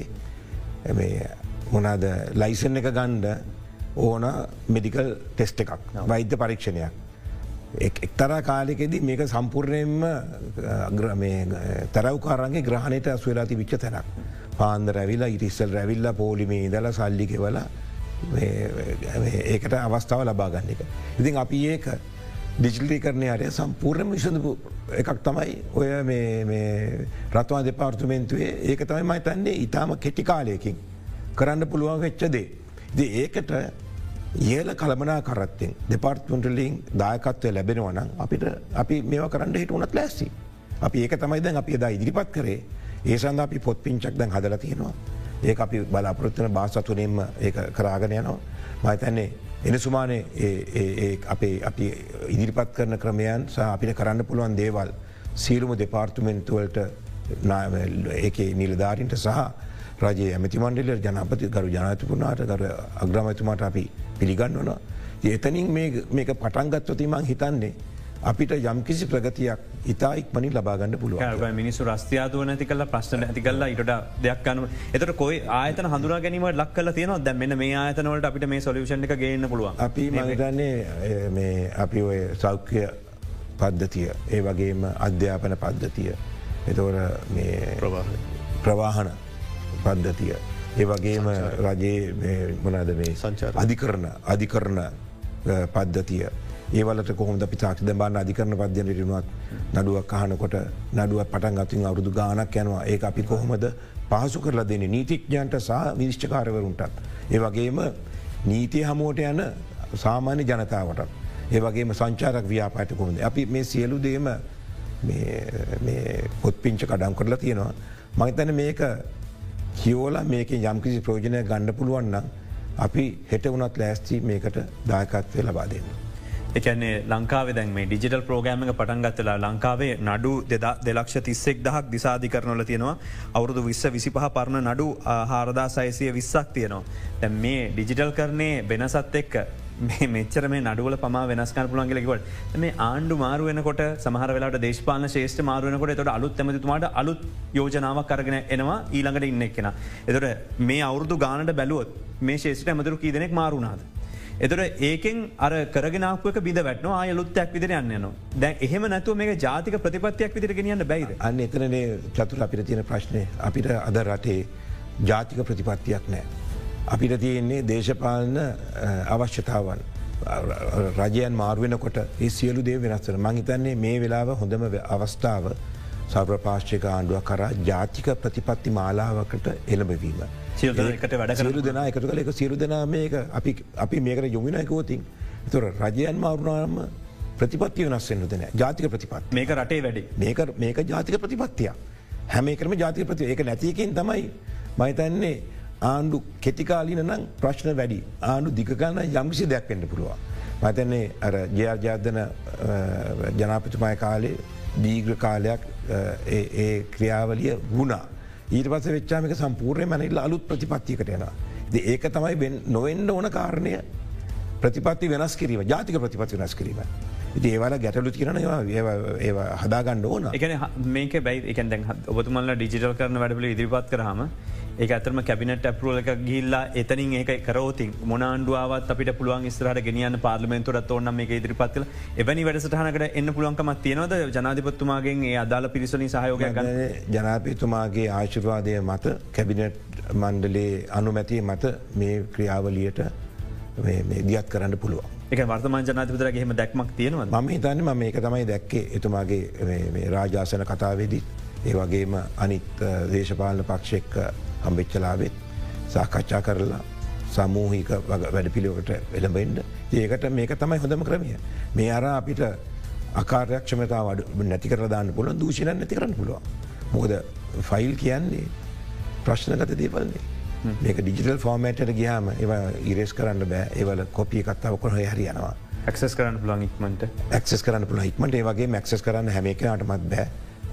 S2: මොනාද ලයිසන් එක ගණ්ඩ ඕන මෙඩිකල් ටෙස්ට එකක් වෛද්‍ය පරීක්ෂණයක්. එක්තරා කාලෙකෙද මේක සම්පූර්ණයෙන්ම තරවකාරන්ගේ ග්‍රහණයට අස් වෙලා තිවිච්ච තැනක්. පාන්ද රැවිලා ඉටිස්සල් රැවිල්ල පෝලිමේ දල සල්ලිකෙවලා ඒකට අවස්ථාව ලබාගන්න එක. ඉතින් අපි ඒක ඩිජිලි කරණය අරය සම්පූර්ණ විසඳපු එකක් තමයි ඔය රත්වා දෙපාර්තුමෙන්තුවේ ඒක තමයි මයි තන්නේ ඉතාම කෙටිකාලයකින් කරන්න පුළුවන් වෙච්චදේ. ද ඒකට ඒල කළමනා කරත්තෙන් දෙපාර්ත්මටලින් දායකත්වය ලැබෙනවනම් අපිට අපි මේවා කරන්න හිට උනත් ලැස්සි. අපි ඒක තමයි දැන් අපි එදා ඉදිරිපත් කරේ ඒ සඳ අපි පොත් පිංචක් දැන් හදල තියෙනවා. ඒ අපි බලාපොරොත්වන භාසතුනෙන්ම ඒ කරාගෙන යනවා. මහිතන්නේ එන සුමානේ අපේ අපි ඉදිරිපත් කරන ක්‍රමයන් සහ අපිට කරන්න පුළුවන් දේවල් සීලුම දෙපාර්තුමෙන්තුවලට ඒක නිලධාරින්ට සහ රජයේ ඇමති මණ්ඩල ජනපති ගරු ජනතපුනාට කර අග්‍රමතුමාට අපි පිළිගන්නවනවා. එතනින් මේක පටන්ගත්වතිමං හිතන්නේ අපිට යම්කිසි ප්‍රගතියක් ඉතායික් මනි ලබාගන්න පුළුව
S1: මිනිසු රස්තියාදුව නැති කල ප්‍රශ්න ඇති කල්ලා ඉට දෙයක් කන්න එතට කොයි ආයතන හඳුර ගැනීම ලක් කල තියෙන දැ මෙන්න මේ ආයතනවලට අපිට මේ සොලිෂන් එක ගේන්න පුළුව
S2: අපි මගතන්නේ අපි ඔය සෞඛ්‍ය පද්ධතිය ඒ වගේම අධ්‍යාපන පද්ධතිය එතවර ප්‍රවාහන. පද්ධතිය ඒ වගේම රජයේ මොනාද මේ අධිකරන අධිකරන පද්ධතිය ඒවලට කොහොම පිතාක්ෂ බාන්න අධිකරන පද්‍යන රිනුවත් නඩුවක් කහනකොට නඩුව පටන් ගතින් අවුරුදු ගානක් යනවා ඒ අපි කොහොමද පහසු කරලා දෙන නීතිඥන්ට සහ විනිශ්චකාරවරුන්ටත්. ඒ වගේම නීතිය හමෝට යන සාමාන්‍ය ජනතාවටත්. ඒ වගේම සංචාරක් ව්‍යාපාට කොමද. අපි මේ සියලු දේම පොත්පිංච කඩම් කරලා තියෙනවා. මහිතන මේක කියෝල මේක යම්කිසි ප්‍රෝජනය ගණ්ඩ පුළුවන්නම් අපි හෙට වනත් ලෑස්ති මේකට දායකත්වය ලබා දෙන්න.
S1: එකන්නේ ලංකාව දැන් මේ ඩිජිටල් ප්‍රෝගෑමක පටන්ගත්තලා ලංකාවේ නඩු දෙලක්ෂ තිස්සෙක් දහක් දිසාධි කරනල තියෙනවා අවුරුදු විස්ස විසිපහ පරණ නඩු හාරදා සයිසිය විස්සක් තියෙනවා. දැ මේ ඩිජිටල් කරන්නේ වෙනසත් එක්ක මේ මෙච්චර මේ නඩුවල පමා වෙනස්කර පුළන්ගලෙකිවට මේ ආණ්ඩු මාරුවනකොට සමහර වෙලාට දේශපාන ශේෂ්ට මාරුවනකොට තොට අලුත් ඇමතිතුමාට අලුත් යෝජනාවක් කරගෙන එනවා ඊළඟට ඉන්න එක්කෙන. එතොට මේ අවුරදු ගානට බැලුවොත් මේ ශේෂට ඇමතුරු කී දෙනෙක් මාරුණාද. එතොට ඒකෙන් අර කරගෙනාපක බිද වැටන ආයලුත්තයක් විදිර යන්න දැන් එහෙම නැතුව මේ ජාතික ප්‍රතිපත්තියක් විදිර ගෙනියන්න බැයිද
S2: අන්න එතනනේ චතුර අපිට තියෙන ප්‍රශ්නය අපිට අද රටේ ජාතික ප්‍රතිපත්තියක් නෑ. අපිට තියෙන්නේ දේශපාලන අවශ්‍යතාවන්. රජයන් මාර්වෙනකොට ඒ සියලු දේ වෙනස්වන මංහිතන්නේ මේ වෙලාව හොඳම අවස්ථාව සර්ප්‍රපාශ්චික ආණ්ඩුව කරා ජාතික ප්‍රතිපත්ති මාලාවකට එළඹවීම.
S1: සියකට වැඩ
S2: සිරු දෙනා එකතු කළ. එක සිරු දෙනා මේක අපි මේකට යොමිනයකෝතින් තුර රජයන් මාරුණාම ප්‍රතිපත්ති වෙනස්සෙන්න්න දෙන ජාතික ප්‍රතිපත්
S1: මේක රටේ වැඩි.
S2: මේක මේක ජාතික ප්‍රතිපත්තිය හැම එකරම ජාතික ප්‍රති ඒක නැතියකින් තමයි මහිතන්නේ ආණ්ඩු කෙතිකාලීන නම් ප්‍රශ්න වැඩි. ආණ්ඩු දිගගන්න යම්කිසි දෙයක් වෙන්න පුළුවන්. මතන්නේ අර ජයාර්ජාදන ජනාපතිමය කාලේ දීග්‍ර කාලයක් ඒ ක්‍රියාවලිය වුණා. ඊට පස වෙච්චාමික සම්පූර්ණය මැනිල්ල අලුත් ප්‍රතිපත්තිකට යනවා. ඒක තමයි නොවෙන්න ඕන කාරණය ප්‍රතිපත්ති වෙනස් කිරීම ජාතික ප්‍රතිපති වෙනස් කිරීම. ඉති ඒවල ගැටලු තිරන ඒ හදාගන්න ඕන
S1: එක මේක බයි එක දැන් ඔබතුමල්ල ඩිජිටල් කරන වැඩපල ඉදිරිපත් කරහම ඒ අතරම කැබිනට ඇපරුවල එක ගිල්ලා එතනින් ඒක කරෝතින් මොනාන්ඩුවත් අපිට පුළුවන් ස්රට ගෙනියන්න පාර්ලිමෙන්තුරත් ඕන්න මේ ඉදිරිපත්ල එවැනි වැඩසටහනකට එන්න පුළුවන්කමත් තියෙනවද? ජනාධපත්තුමාගෙන් ඒ අදාල පිරිසලින් සහයෝග
S2: ජනාපතුමාගේ ආශිර්වාදය මත කැබිනට් මණ්ඩලේ අනුමැතිය මත මේ ක්‍රියාවලියට දියත් කරන්න පුළුවන්.
S1: එක වර්තමාන ජනතපතර හෙම දැක්මක් තියෙනවා
S2: ම හිතන්න ම මේක තමයි දැක්කේ. එතුමාගේ රාජාසන කතාවේදී. ඒ වගේම අනිත් දේශපාලන පක්ෂෙක් හම්බෙච්චලාවෙත් සාකච්ඡා කරලා සමූහික වැඩ පිළිවට එළඹෙන්ඩ ඒකට මේක තමයි හොඳම ක්‍රමිය. මේ අර අපිට අකාරයක්ෂමතා වඩ නැති කරදාන්න පුළන් දූෂණ නැති කරන්න පුළුවන්. මොකද ෆයිල් කියන්නේ ප්‍රශ්නගත දේපල්න්නේ. මේක ඩිජිටල් ෆෝර්මේටට ගියාම ඒව ඉරෙස් කරන්න බෑ. ඒවල කොපිය කත්තාව කොහ හරියනවා
S1: ක්සස් කරන්න පුළන් ඉක්මට
S2: ක්සස් කරන්න පුළ ඉක්මට ඒවගේ මක්සස් කරන්න හැමකනටමත් බෑ.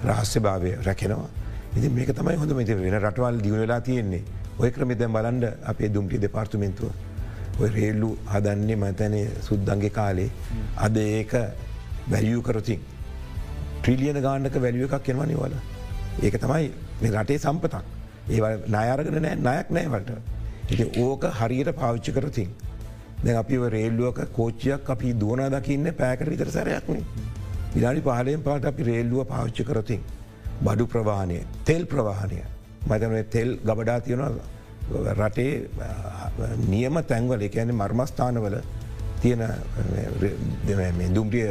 S2: රහස්්‍ය භාවය රැකෙනවා ඉති මේක තමයි හොඳ මති වෙන රටවල් දියුණලා තියෙන්නේ ඔය ක්‍රමිත බලන්ඩ අපේ දුම්ටි දෙපාර්තුමෙන්තුව ඔය රේල්ලු හදන්නේ මතැනේ සුද්දන්ගේ කාලේ අද ඒක වැැලියූ කරතින් ට්‍රිලියන ගාණ්ඩක වැලිය එකක් කෙනවනි වල ඒක තමයි මේ රටේ සම්පතක් ඒ නයාරගෙන නෑ නයක් නෑවට. ඉති ඕක හරියට පාවිච්චි කරතින්. දැ අපි රේල්ලුවක කෝච්චයක් අපි දුවනා දකින්න පෑකට විතර සැරයක්නේ. විනාඩි පහලයෙන් පාට අපි රේල්ලුව පාවිච්චි කරතින්. බඩු ප්‍රවාණය තෙල් ප්‍රවාහනය මතන තෙල් ගබඩා තියෙනවා රටේ නියම තැන්වල එකැන මර්මස්ථානවල තියෙන දුම්ටිය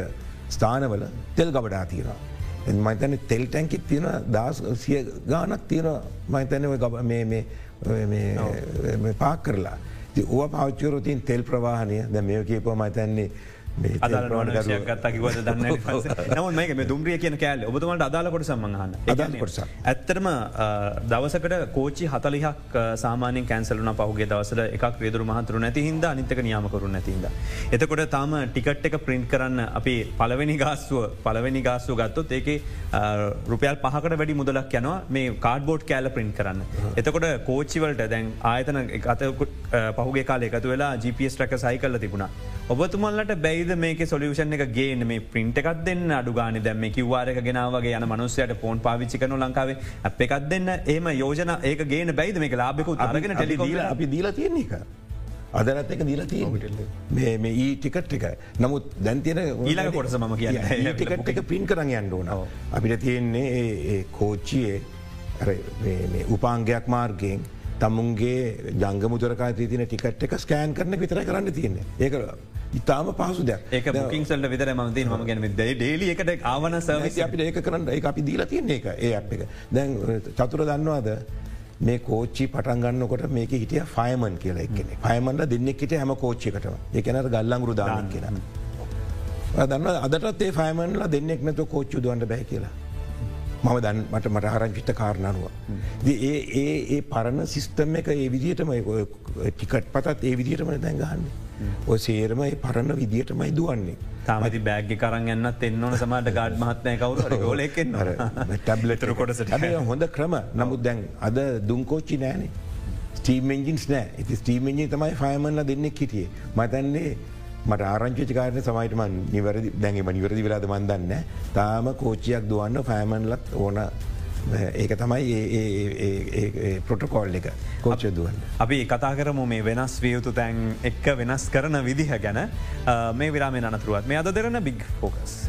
S2: ස්ථානවල තෙල් ගබඩා තියෙනවා. මතන තෙල් ටැන්කිත් තියෙන දස් සිය ගානක් තියෙන මතනව ගබ පාක් කරලා. ඕ පෞච්චරතින් තෙල් ප්‍රවාහනය ද මේ කියපව මතන්නේ
S1: අදාලගත්තාකිවද දන්න නම මේ දුම්රිය කියන කෑල් ඔබතුමට අදාලකොට සම්මහන්න
S2: කොටස
S1: ඇත්තරම දවසකට කෝචි හතලිහක් සාමානෙන් කැන්සලන පහුගේ දවසට එකක් වේදුර මහතුරු නැති හිද අනිතක නියාමකරු නැතිද. එතකොට තාම ටිකට් එක ප්‍රින්ට් කරන්න අපි පලවෙනි ගාස්ුව පලවෙනි ගාස්සු ගත්තොත් ඒක රුපියල් පහකට වැඩි මුදලක් යනවා මේ කාඩ්බෝඩ් කෑල ප්‍රින්ට් කරන්න. එතකොට කෝච්චිවලට දැන් ආයතන අත පහුගේ කාල එකතු වෙලා GPS ට්‍රක සයි කල්ල තිබුණා. ඔබතුමල්ලට බැයිද මේක සොලියෂන් එක ගේන මේ පින්ට එකක් දෙන්න අඩුගාන දැම කිවවාරක ගෙනාවගේ යන මනුස්සයට පෝන් පාවිච්චි කනු ලංකාවේ අප එකක් දෙන්න. ඒම යෝජන ඒක ගේන බැයිද? මේක ලාබෙකු අරගෙන ටෙලි
S2: අපි දීලා තියෙන එක. අදරත් එක දීලා තිය මේ ඊ ටිකට් එක. නමුත් දැන්තියන
S1: ඊලක කොටස ම කිය
S2: ටිකට් එක පින් කරන්න යන්න ඕන. අපිට තියෙන්නේ කෝච්චියේ උපාංගයක් මාර්ගයෙන් තමුන්ගේ ජංගමුදරකා තින ටිකට් එක ස්කෑන් කරන විතර කරන්න තියෙන්නේ. ඒක ඉතාම පහසු දෙයක්.
S1: ඒක බකින්සල්ට විතර මති ම ගැන ඩේලි එකට ආවන සවිස
S2: අපිට ඒක කරන්න ඒ අපි දීලා තියන්නේ එක ඒ අප එක. දැන් චතුර දන්නවාද? මේ කෝච්චි පටන් ගන්නකොට මේක හිටිය ෆයමන් කියලා එක්කෙන ෆයමන්ල දෙන්නෙක් හිට හැම කෝච්චිකටම එකනට ගල්ලංගුරු දාන කියෙන දන්න. අදටත් ඒ ෆයමන්ල දෙන්නෙක් නැතු කෝච්චු දුවන්ට බැ කියලා. මම දන් මට මට හරංචිත කාරණනුව. ඒ ඒ ඒ පරණ සිිස්ටම් එක ඒ විදිටම ටිකට් පතත් ඒ විදිටම දැන්ගහන්නේ. ඔය සේරම පරණ විදිටමයි දුවන්නේ.
S1: තමති බෑග කරන්න එන්නත් එන්නවන සමට ගාඩ් මහත්නය කවරු ගෝලෙක්ෙන්
S2: ටැබ්ලෙතර කොට හොඳ ක්‍රම. නමුත් දැන් අද දුංකෝච්චි නෑනේ. ස්ටීම් එන්ජින්ස් නෑ. ඇති ස්ටීම් එජි තමයි ෆයමල්ල දෙන්නෙක් හිටියේ. මතන්නේ මට ආරංචිච කාරන සමයිටම නිවැරදි දැන්ගේම නිවරදි වෙලාද මන්දන්න තාම කෝච්චියක් දුවන්න ෆෑමන්ලත් ඕන ඒක තමයි පොටකෝල් එක කෝච්ච දුවන්.
S1: අපි කතා කරමු මේ වෙනස් වියයුතු තැන් එක්ක වෙනස් කරන විදිහ ගැන මේ විරාමේ අනතුරුවත් මේ අද දෙරන බිග් ෆෝකස්.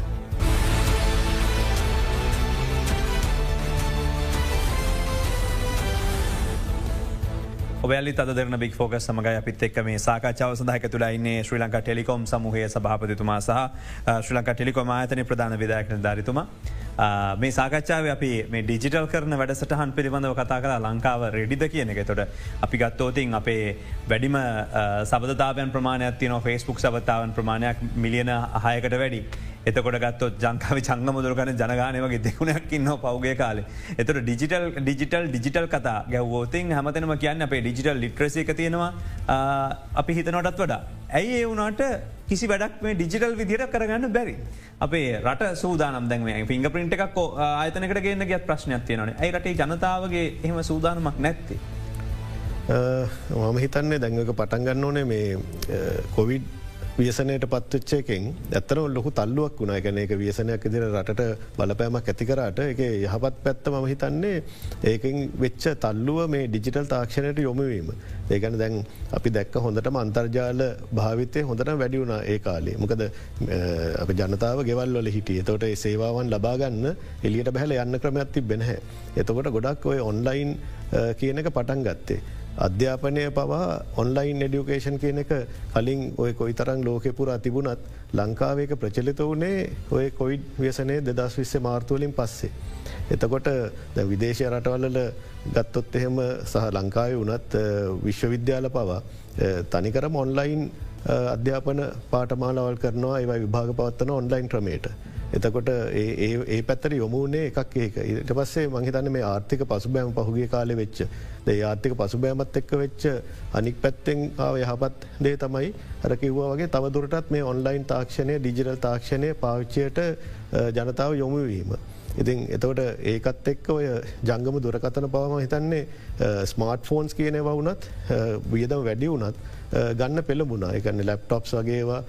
S1: ඔබැලි අදරන බික් ෆෝක සමගයි අපිත් එක් මේ සාකච්ඡාව සඳහක තුළයින්නේ ශ්‍රී ලංකා ටෙලිකොම් සමහය සභාපතිතුමා සහ ශ්‍රී ලංකා ටෙලිකොම ආතන ප්‍රධාන විදායකන ධරිතුමා. මේ සාකච්ඡාව අපි මේ ඩිජිටල් කරන වැඩසටහන් පිළිබඳව කතා කලා ලංකාව රෙඩිද කියන එක. තොට අපි ගත්තෝතින් අපේ වැඩිම සබතාවන් ප්‍රමාණයක් තියන ෆස්බුක් සබතාවන් ප්‍රමාණයක් මිලියන අහයකට වැඩි. එතකොට ගත්තොත් ජංකාව චංගමුදුරකන ජනගානය වගේ දෙකුණයක් ඉන්න පෞගේ කාලේ. එතට ඩිජිටල් ඩිජිටල් ඩිජිටල් කතා ගැව්වෝතින් හැමතනම කියන්න අපේ ඩිජිටල් ලිට්‍රසික තියෙනවා අපි හිතනොටත් වඩා. ඇයි ඒ වුනාට කිසි වැඩක් මේ ඩිජිටල් විදිහට කරගන්න බැරි. අපේ රට සූදානම් දැම පිංග පින්ට එකක් ආයතනකට ගන්න ගත් ප්‍රශ්නයක් තියෙනවන ඇයි රටේ ජනතාවගේ එහෙම සූදානමක් නැත්තේ.
S3: මම හිතන්නේ දැඟක පටන්ගන්න ඕනේ මේ කොවිඩ් වියසනයට පත්වෙච්චයකෙන් ඇත්තන ලොකු තල්ලුවක් වුණා ගැන එක වියසනයක් දිර රට බලපෑමක් ඇතිකරට එක යහපත් පැත්ත ම හිතන්නේ ඒකින් වෙච්ච තල්ලුව මේ ඩිජිටල් තාක්ෂණයට යොමවීම. ඒකන දැන් අපි දැක්ක හොඳටම අන්තර්ජාල භාවිතය හොඳට වැඩි වුණ ඒ කාලේ මොකද අප ජනතාව ගෙවල්වල හිටිය තොට සේවාවන් ලබාගන්න එලියට බැහල යන්න ක්‍රමයක් තිබෙනහැ. එතකොට ගොඩක් ඔය ඔන්ලයින් කියන එක පටන් ගත්තේ. අධ්‍යාපනය පවා ඔන්ලයින් එඩියුකේෂන් කියන එක කලින් ඔය කොයි තරං ලෝකෙ පුරා තිබුණත් ලංකාවේක ප්‍රචලිත වනේ ඔය කොයිඩ් ව්‍යසනය දෙදස් විස්ස මාර්තුවලින් පස්සේ. එතකොට විදේශය රටවල්ල ගත්තොත් එහෙම සහ ලංකාවේ වනත් විශ්වවිද්‍යාල පවා තනිකරම ඔන්ලයින් අධ්‍යාපන පාටමාලවල් කරනවා ඒවයි විභාග පවත්වන ඔන්ලයින් ක්‍රමේට. එතකොට ඒ පැත්තර යොමුණේ එකක් ඒක ඉට පස්සේ මහිතන්න මේ ආර්ථික පසුබෑම පහුගේ කාලෙ වෙච්ච ද ආර්ථික පසුබෑමත් එක්ක වෙච්ච අනික් පැත්තෙන් ආව යහපත් දේ තමයි අර කිව්වා වගේ තවදුරටත් මේ ඔන්ලයින් තාක්ෂණය ඩිජිටල් තාක්ෂණය පාවිච්චයට ජනතාව යොමුවීම. ඉතින් එතවට ඒකත් එක්ක ඔය ජංගම දුරකතන පවම හිතන්නේ ස්මාර්ට් ෆෝන්ස් කියනව වුනත් වියදම වැඩි වුනත් ගන්න පෙළබුණා එකන්න ලැප්ටොප්ස් වගේවා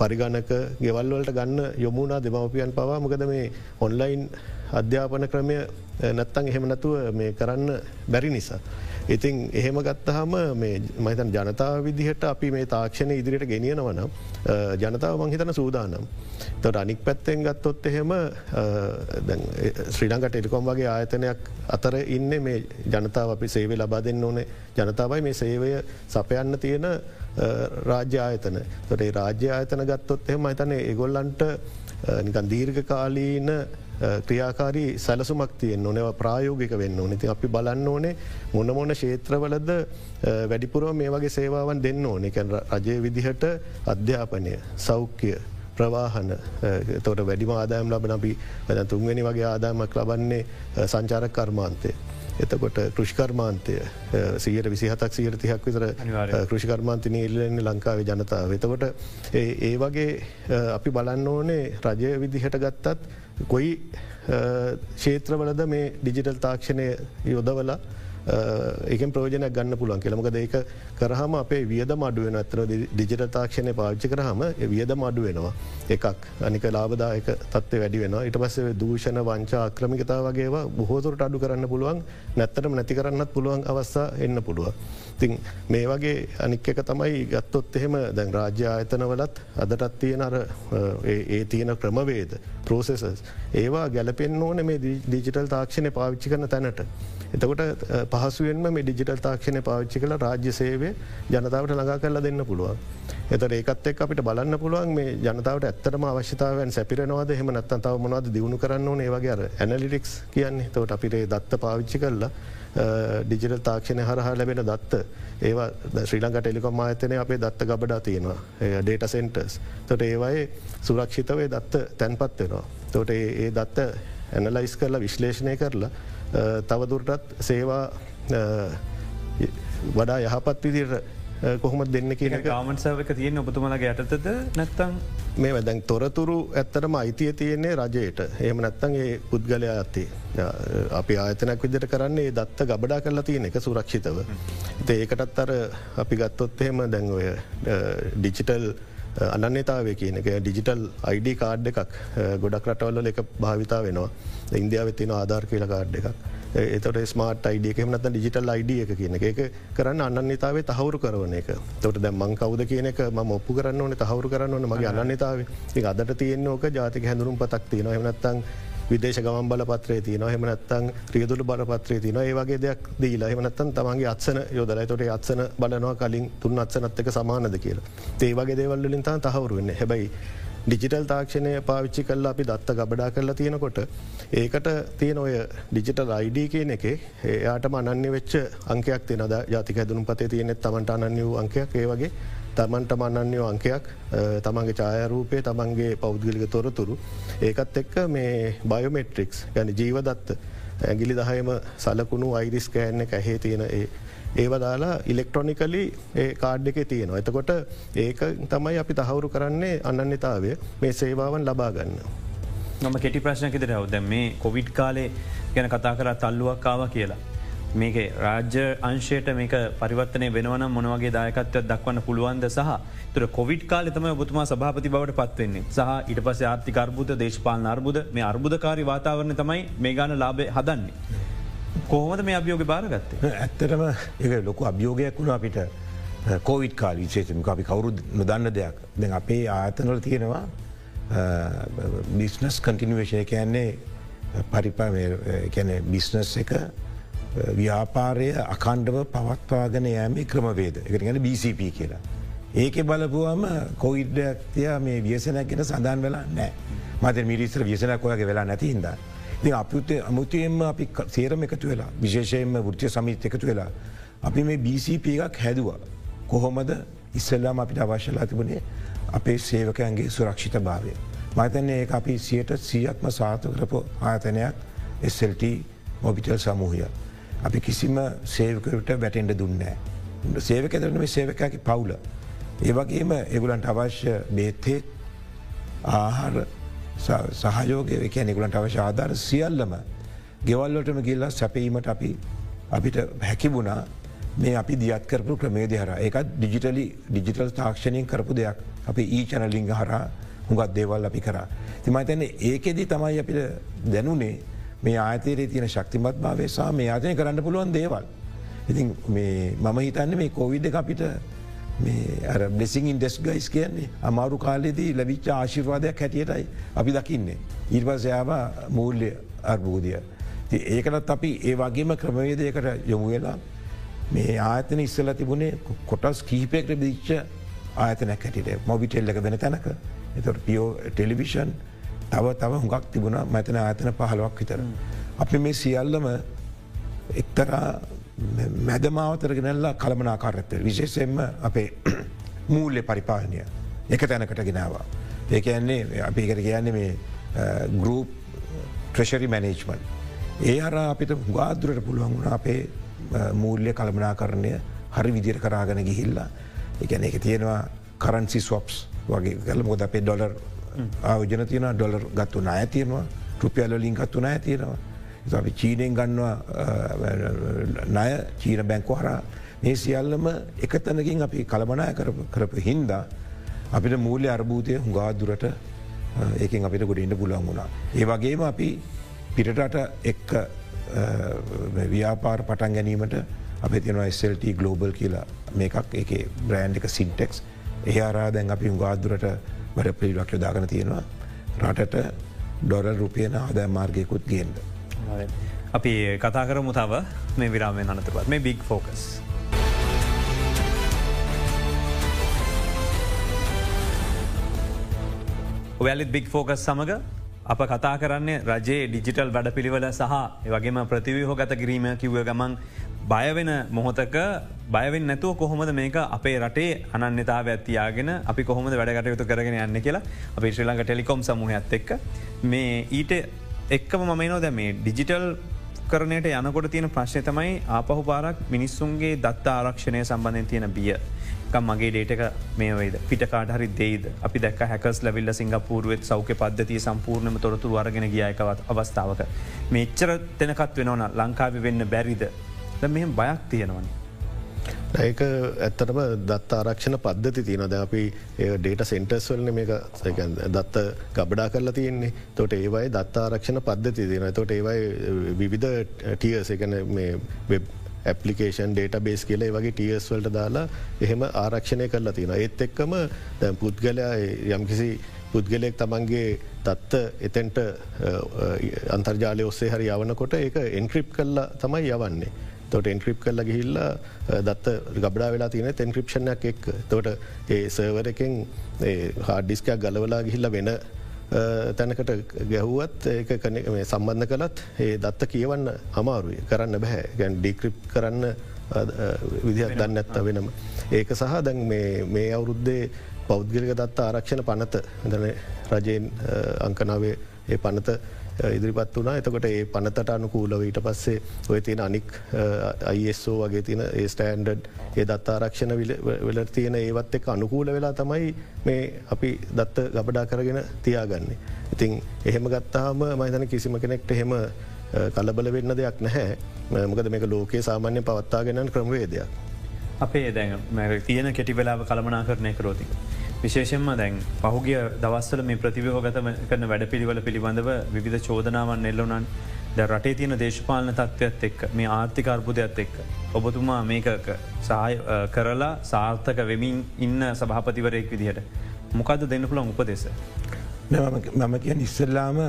S3: පරිගණක ගෙවල්වලට ගන්න යොමුණනා දෙමවපියන් පවා. මොකද මේ ඔන්ලයින් අධ්‍යාපන ක්‍රමය නැත්තං එහෙම නැතුව මේ කරන්න බැරි නිසා. ඉතින් එහෙම ගත්තහම මේ මහිතන් ජනතාව විදිහට අපි මේ තාක්ෂණය ඉදිරියට ගෙනියනවන ජනතාව මංහිතන සූදානම්. තොට අනික් පැත්තෙන් ගත්තොත් එහෙම ශ්‍රී ලංක ටෙලිකොම් වගේ ආයතනයක් අතර ඉන්න මේ ජනතාව අපි සේවේ ලබා දෙන්න ඕනේ ජනතාවයි මේ සේවය සපයන්න තියෙන රාජ්‍ය ආයතන තොටේ රාජ්‍ය ආයතන ගත්තොත් එහෙම අතන ඒගොල්ලන්ට නිකන් දීර්ඝ කාලීන ක්‍රියාකාරී සැලසුමක් තියෙන් නොනව ප්‍රායෝගික වෙන්න නති අපි බලන්න ඕනේ මොන මොන ශේත්‍රවලද වැඩිපුරුව මේ වගේ සේවාවන් දෙන්න ඕනෙ කැන රජය විදිහට අධ්‍යාපනය සෞඛ්‍ය ප්‍රවාහන තොට වැඩිම ආදායම් ලබන අපි වැ තුන්වැනි වගේ ආදායමක් ලබන්නේ සංචාරක කර්මාන්තය. එතකොට කෘෂිකර්මාන්තය සියට විසිහතක් සියට තිහක් විතර කෘෂිකර්මාන්තනය ඉල්ලන්නේ ලංකාවේ ජනතාව. එතකොට ඒ වගේ අපි බලන්න ඕනේ රජය විදිහට ගත්තත් කොයි ක්ෂේත්‍රවලද මේ ඩිජිටල් තාක්ෂණය යොදවලා ඒක ප්‍රෝජනයක් ගන්න පුළුවන් කෙළමක ඒක කරහම අපේ වියද මඩුවෙන අතර ඩිජිට තාක්ෂණය පාච්චි කරහම වියද මඩු වෙනවා. එකක් අනික ලාබදායක තත්ව වැඩි වෙන ඉට පස්සේ දූෂණ වංචා අක්‍රමිකතා වගේ බොහෝතුරට අඩු කරන්න පුළුවන්. නැත්තරම නැති කරන්නත් පුළුවන් අවස්සා එන්න පුළුව. තින් මේ වගේ අනික් එක තමයි ගත්තොත් එහෙම දැන් රාජ්‍ය ආයතනවලත් අදටත් තියෙන අර ඒ තියෙන ක්‍රමවේද ප්‍රෝසෙසස් ඒවා ගැලපෙන් ඕන මේ ඩිජිටල් තාක්ෂණය පාවිච්චි කරන තැනට. එතකොට පහසුවෙන්ම මේ ඩිජිටල් තාක්ෂණය පාවිච්චි කළ රාජ්‍ය සේවේ ජනතාවට ළඟා කරලා දෙන්න පුළුවන්. එත ඒකත් එක් අපිට බලන්න පුළුවන් මේ ජනතාවට ඇත්තටම අවශ්‍යතාවන් සැපිරනවාද? හෙම නත්තන් තව මොනවද දියුණු කරන්න ඕන? ඒවගේ අර ඇනලිටික්ස් කියන්නේ. තවට අපිට දත්ත පාවිච්චි කරලා ඩිජිටල් තාක්ෂණය හරහා ලැබෙන දත්ත. ඒවා ශ්‍රී ලංක ටෙලිකොම් ආයතනය අපේ දත්ත ගබඩා තියෙනවා. ඩේට සෙන්ටර්ස් තොට ඒවයේ සුරක්ෂිතවේ දත්ත තැන්පත් වෙනවා. තොට ඒ දත්ත ඇනලයිස් කරලා විශ්ලේෂණය කරලා තවදුරටත් සේවා වඩා යහපත් විදිර කොහොම දෙන්න කියන
S1: ගමන්සාවක තියෙන ඔබතුමලගේ යටතද නැත්තං
S3: මේ වැදැන් තොරතුරු ඇත්තරම අයිතිය තියෙන්නේ රජයට. එහම නැත්තන් ඒ පුද්ගලයා ඇත්තේ. අපි ආයතනක් විදිට කරන්නේ දත්ත ගබඩා කරලා තියෙන එක සුරක්ෂිතව. ඒකටත් අර අපි ගත්තොත් එහෙම දැන්ඔය ඩිචිටල් අනන්‍යතාව කියන එක ඩිජිටල් අයිඩ කාඩ් එකක් ගොඩක් රටවල්ල එක භාවිතා වෙනවා. ඉන්දියාව තින ආධාර කියල කාඩ් එකක් එතට ස්මාට අයිඩිය එමනත් ඩිජිටල් අයිඩිය එක කියන එක. කරන්න අන්නතාවේ තහවුරු කරන එක. තොට දැම්මං කවද කියන එක ම ඔප්පු කරන්න ඕන තහවුරු කරන්න ඕන මගේ අන්නතාව අදට තියෙන් ඕක ජාතික හැඳුරුම් පතක් තියන එමනත්තන් විදේශ ගමන් බල පත්‍රේ තියන හෙමනත්තන් ්‍රියදුල බල පත්‍රේ තින ඒවගේ දෙයක් දීලා එමනත්තන් තමන්ගේ අත්සන යොදල. තොට අත්සන බලනවා කලින් තුන් අත්සනත්තක සමානද කියලා. ඒවගේ දේවල්ලින් තහවරුවෙන්න හැබයි ඩිජිටල් තාක්ෂණය පාවිච්චි කල්ලා අපි දත්ත ගබඩා කරලා තියෙනකොට ඒකට තියෙන ඔය ඩිජිටල් අයිඩ කියන එක එයාට අනන්‍ය වෙච්ච අංකයක් තිනද ජාතික හැදුණු පතේ තියෙනෙත් තමන්ට අනන්‍ය වූ අංකයක්. ඒ වගේ තමන්ට මන්නන්‍යෝ අංකයක් තමන්ගේ ඡායරූපය තමන්ගේ පෞද්ගලික තොරතුරු. ඒකත් එක්ක මේ බයෝමෙට්‍රික්ස් ගැන ජීවදත්ත ඇගිලි දහයම සලකුණු අයිරිස් කෑන්න එක ඇහේ තියෙන ඒ ඒව දාලා ඉලෙක්ට්‍රොනිකලි ඒ කාඩ් එක තියෙනවා. එතකොට ඒක තමයි අපි තහවුරු කරන්නේ අනන්‍යතාවය මේ සේවාවන් ලබාගන්න.
S1: නොම කෙටි ප්‍රශ්නකිද රවද මේ කොවිඩ් කාලේ ගැන කතා කර තල්ලුවක් කාව කියලා. මේක රාජ්‍ය අංශයට මේක පරිවර්තනය වෙනවන මොනවගේ දායකත්ව දක්වන්න පුළුවන්ද සහ තුර කොවිඩ් කාල තම බතුමා සභාපති බවට පත්වවෙන්නේ සහ ඉට පස ආර්ථික අර්බුද දේශපාලන අර්බුද මේ අර්බුදකාරි වාතාවරණ තමයි මේ ගාන ලාබේ හදන්නේ. කොහොමද මේ අභියෝග බාරගත්තේ.
S2: ඇත්තටම ඒ ලොකු අභියෝගයක් වුණ අපිට කෝවිඩ් කාල විශේෂම අපි කවුරු නොදන්න දෙයක් දැ අපේ ආතනල තියෙනවා බිස්නස් කන්ටිනිවේශය කියන්නේ පරිපා කැන බිස්නස් එක ව්‍යාපාරය අකණ්ඩව පවත්වාගෙන යෑමේ ක්‍රමවේද එක ගැන BCP කියලා. ඒක බලපුුවම කොයිඩ්ඩක්තිය මේ වියසනක් ගෙන සඳන් වෙලා නෑ මත මිරිස්ත්‍ර වියසනක් ඔයගේ වෙලා නැති හිද. ඉති අපිත අමුතියෙන්ම අපි සේරම එකතු වෙලා විශේෂයෙන්ම වෘතිය සමිත් එකතු වෙලා. අපි මේ BCP එකක් හැදවා. කොහොමද ඉස්සල්ලාම අපිට අවශ්‍යලා තිබුණේ අපේ සේවකයන්ගේ සුරක්ෂිත භාවය. මතන්නේ ඒ අපි සියට සියත්ම සාතු කරපු ආතනයක් SLT මොබිටල් සමූහය. අපි කිසිම සේවකට වැටෙන්ට දුන්නෑ. සේවක කරන මේ සේවකකි පවුල. ඒවගේම එගුලන්ට අවශ්‍ය බේත්තේ ආහාර සහයෝගය කැනෙකුලන්ට අවශ්‍ය ආධාර සියල්ලම ගෙවල්ලටම ගිල්ලා සැපීමට අපි අපිට හැකිබුණා මේ අපි දියත් කරපු ක්‍රමේද හර එකත් ඩිජිටලි ඩිජිටල් තාක්ෂණයෙන් කරපු දෙයක් අපි ඊ චනලිංග හරා හුඟත් දේවල් අපි කරා. තිමයිතන්නේ ඒකෙදී තමයි අපිට දැනුනේ මේ ආතේරේ තියෙන ශක්තිමත් භාවය සහ මේ ආතනය කරන්න පුළුවන් දේවල්. ඉතින් මම හිතන්න මේ කෝවිඩ් අපිට බෙසිං ඉන්ඩෙස් ගයිස් කියන්නේ අමාරු කාලෙදී ලැවිච්ච ආශිර්වාදයක් හැටියටයි අපි දකින්නේ. ඉර්වසයාව මූල්‍ය අර්බූදිය. ඒකටත් අපි ඒ වගේම ක්‍රමවේදයකට යොමු වෙලා මේ ආතන ඉස්සල තිබුණේ කොටස් කීපයකට දිච්ච ආතනැක් හැටිට මොබිටෙල්ලක වෙන තැනක එතට පියෝ ටෙලිවිෂන් තව තව හුඟක් තිබුණ මැතන ආතන පහලවක් විතර. අපි මේ සියල්ලම එක්තරා මැදමාවතරගෙනල්ලා කළමනාකාරත්ත විශේෂෙන්ම අපේ මූල්‍ය පරිපාලනය එක තැනකට ගෙනවා. ඒක යන්නේ අපි කර කියන්නේ මේ ගරුප් ට්‍රෙෂරි මැනේජ්මන්. ඒ හර අපිට ගාදුරට පුළුවන් වුණ අපේ මූල්‍ය කළමනා කරණය හරි විදිර කරාගෙන ගිහිල්ලා. එකන එක තියෙනවා කරන්සි ස්වප්ස් වගේ කල මොද අපේ ඩොලර් ආයෝජන තියන ඩොලර් ගත්තු නය තියෙනවා රුපියල්ලින් ගත්තු නය තියෙනවා. අපි චීනයෙන් ගන්නවා ණය චීන බැංකු හරා මේ සියල්ලම එකතනකින් අපි කළමනය කරපු හින්දා අපිට මූල්‍ය අර්භූතය හුඟාදුරට ඒකින් අපිට ගොඩින්ට පුලන් වුණා. ඒ වගේම අපි පිටට එක්ක ව්‍යාපාර පටන් ගැනීමට අප තියනවා SLT ගලෝබල් කියලා මේකක් එක බ්‍රෑන්් එක සින්ටෙක්ස් ඒ අරා දැන් අපි හුඟාදුරට වැඩ පිළිලක් යොදාගන තියෙනවා රටට ඩොර රුපියන ආදෑ මාර්ගයකුත් ගේන්ද.
S1: අපි කතා කරමු තව මේ විරාමය අනතුරත් මේ බික් ෆෝකස්. ඔවැලිත් බික් ෆෝකස් සමඟ අප කතා කරන්නේ රජයේ ඩිජිටල් වැඩ පිළිවල සහ වගේම ප්‍රතිවහෝ ගත කිරීම කිව්ව ගමන් බයවෙන මොහොතක බයවෙන් නැතුව කොහොමද මේක අපේ රටේ අනන්‍යතාව ඇතියාගෙන අපි කොහොමද වැඩකටයුතු කරගෙන යන්න කියලා අපේ ශ්‍රී ලංඟ ටෙලිකොම් සමහත් එක්ක. මේ ඊට එක්කම මම නොද මේ ඩිජිටල් කරනයට යනකොට තියෙන ප්‍රශ්නය තමයි ආපහු පාරක් මිනිස්සුන්ගේ දත්ත ආරක්ෂණය සම්බන්ධය තියෙන බිය. මගේ ඩේටක මේ වේද පිටකාට හරි දේද අපි දැක් හැකස් ලවිල්ල සිංගපූරුවත් සෞඛ්‍ය පද්ධතිය සම්පූර්ණම තොරතුර අරගෙන ගියයකවත් අවස්ථාවක. මෙච්චර තැනකත් වෙනවන ලංකාවි වෙන්න බැරිද ද මෙහම බයක් තියෙනවන.
S3: ඒක ඇත්තටම දත් ආරක්ෂණ පද්ධති තියනද අපි ඩේට සෙන්ටර්ස් වලන මේක දත්ත ගබඩා කරලා තියෙන්නේ. තොට ඒවයි දත් ආරක්ෂණ පද්ධති තියෙන තොට ඒවයි විවිධ ටියස එකන වෙබ් ඇපලිකේෂන් ඩේට බේස් කියල වගේ ටියස් වලට දාලා එහෙම ආරක්ෂණය කරලා තියෙන ඒත් එක්කම දැම් පුද්ගලයා යම්කිසි පුද්ගලයෙක් තමන්ගේ දත්ත එතැන්ට අන්තර්ජාලය ඔස්සේ හරි යවනකොට ඒක එන්ක්‍රිප් කල්ලා තමයි යවන්නේ. තොට එන්ක්‍රිප් කරලා ගිහිල්ලා දත්ත ගබඩා වෙලා තියෙන තැන්ක්‍රපෂණයක් එක් තොට ඒ සර්වර එකෙන් හාඩිස්කයක් ගලවලා ගිහිල්ල වෙන තැනකට ගැහුවත් ඒක සම්බන්ධ කළත් ඒ දත්ත කියවන්න අමාරුයි. කරන්න බැහැ ගැන් ඩික්‍රිප් කරන්න විදිහක් දන්න ඇත්ත වෙනම. ඒක සහ දැන් මේ අවුරුද්දේ පෞද්ගලික දත්ත ආරක්ෂණ පනත දන රජයෙන් අංකනාවේ ඒ පනත ඉදිරිපත් වුණා එතකොට ඒ පනතට අනුකූලව ඊට පස්සේ ඔය තියෙන අනික් අයිස්ෝ වගේ තියෙන ඒ ස්ටෑන්ඩඩ් ඒ දත් ආරක්ෂණ වෙල තියෙන ඒවත් එක් අනුකූල වෙලා තමයි මේ අපි දත්ත ගබඩා කරගෙන තියාගන්නේ. ඉතින් එහෙම ගත්තාම මහිතන කිසිම කෙනෙක්ට එහෙම කලබල වෙන්න දෙයක් නැහැ මොකද මේක ලෝකයේ සාමාන්‍ය පවත්තාගෙනන් ක්‍රමවේදයක්.
S1: අපේ දැන් තියෙන කෙටි වෙලාව කළමනා කරණය කරෝතික. විශේෂෙන්ම දැන් පහුගිය දවස්සල මේ ප්‍රතිවහෝගතම කරන වැඩ පිළිවල පිළිබඳව විධ චෝදනාවන් එල්ලුනන් ද රටේ තියෙන දේශපාලන තත්ත්වත් එක් මේ ආර්ථික අර්බුදයක්ත් එක්ක. ඔබතුමා මේක සහය කරලා සාර්ථක වෙමින් ඉන්න සභහපතිවරයෙක් විදිහට. මොකද දෙන්න පුළන් උපදෙස.
S2: මම කිය ඉස්සල්ලාම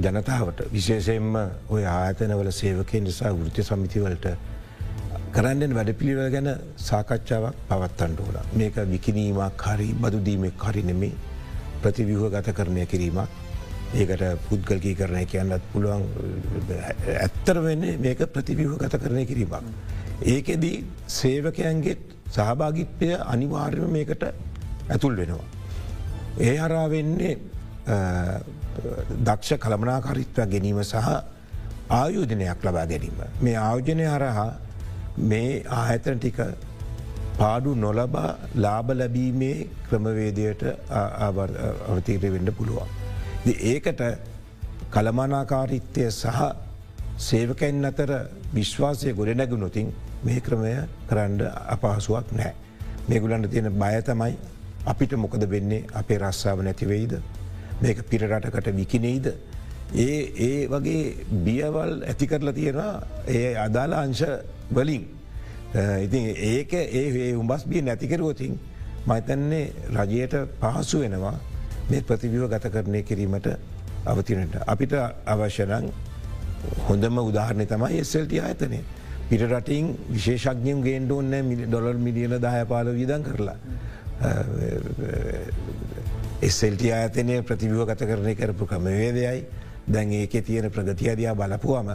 S2: ජනතාවට විශේෂයෙන්ම ඔය ආතනවල සේවකය නිසා වෘති සමිතිවලට කරන්නෙන් වැඩ පිළිවල ගැන සාකච්ඡාවක් පවත්තන්ට ඕන මේක විකිනීමක් හරි බදුදීමක් හරි නෙමේ ප්‍රතිවිහ ගත කරණය කිරීමක් ඒකට පුද්ගල්කී කරණය කියන්නත් පුළුවන් ඇත්තර වෙන්නේ මේක ප්‍රතිවිහ ගත කරණය කිරීමක්. ඒකෙදී සේවකයන්ගේත් සහභාගිත්වය අනිවාර්යම මේකට ඇතුල් වෙනවා. ඒ හරා වෙන්නේ දක්ෂ කළමනාකාරිත්ව ගැනීම සහ ආයෝජනයක් ලබා ගැනීම. මේ ආයෝජනය හරහා මේ ආයතන ටික පාඩු නොලබා ලාබ ලැබීමේ ක්‍රමවේදයට අවතීරය වෙන්න පුළුවන්. ඒකට කළමනාකාරිත්වය සහ සේවකැන් අතර විශ්වාසය ගොඩනැගුණොතින් මේ ක්‍රමය කරන්න අපහසුවක් නෑ. මේගුලන්ට තියෙන බය තමයි අපිට මොකද වෙන්නේ අපේ රස්සාාව නැතිවෙයිද. මේක පිරටකට විකිනෙයිද. ඒ ඒ වගේ බියවල් ඇති කරලා තියෙනවා ඒ අදාළ අංශ වලින්. ඉතින් ඒක ඒ උඹස් බිය නැතිකරවතින් මතන්නේ රජයට පහසු වෙනවා මේ ප්‍රතිවිව ගත කරණය කිරීමට අවතිනට. අපිට අවශ්‍යනං හොඳම උදාහරණය තමයි එස්සල්ට ආයතනය. පිට රටින් විශේෂඥම් ගේන්ඩ ඔන්න ඩොලර් මිලියන දායපාල විදන් කරලා. එස්සල්ට ආයතනය ප්‍රතිවිව ගත කරණය කරපු ක්‍රමවේදයයි දැන් ඒක තියෙන ප්‍රගතියදයා බලපුවම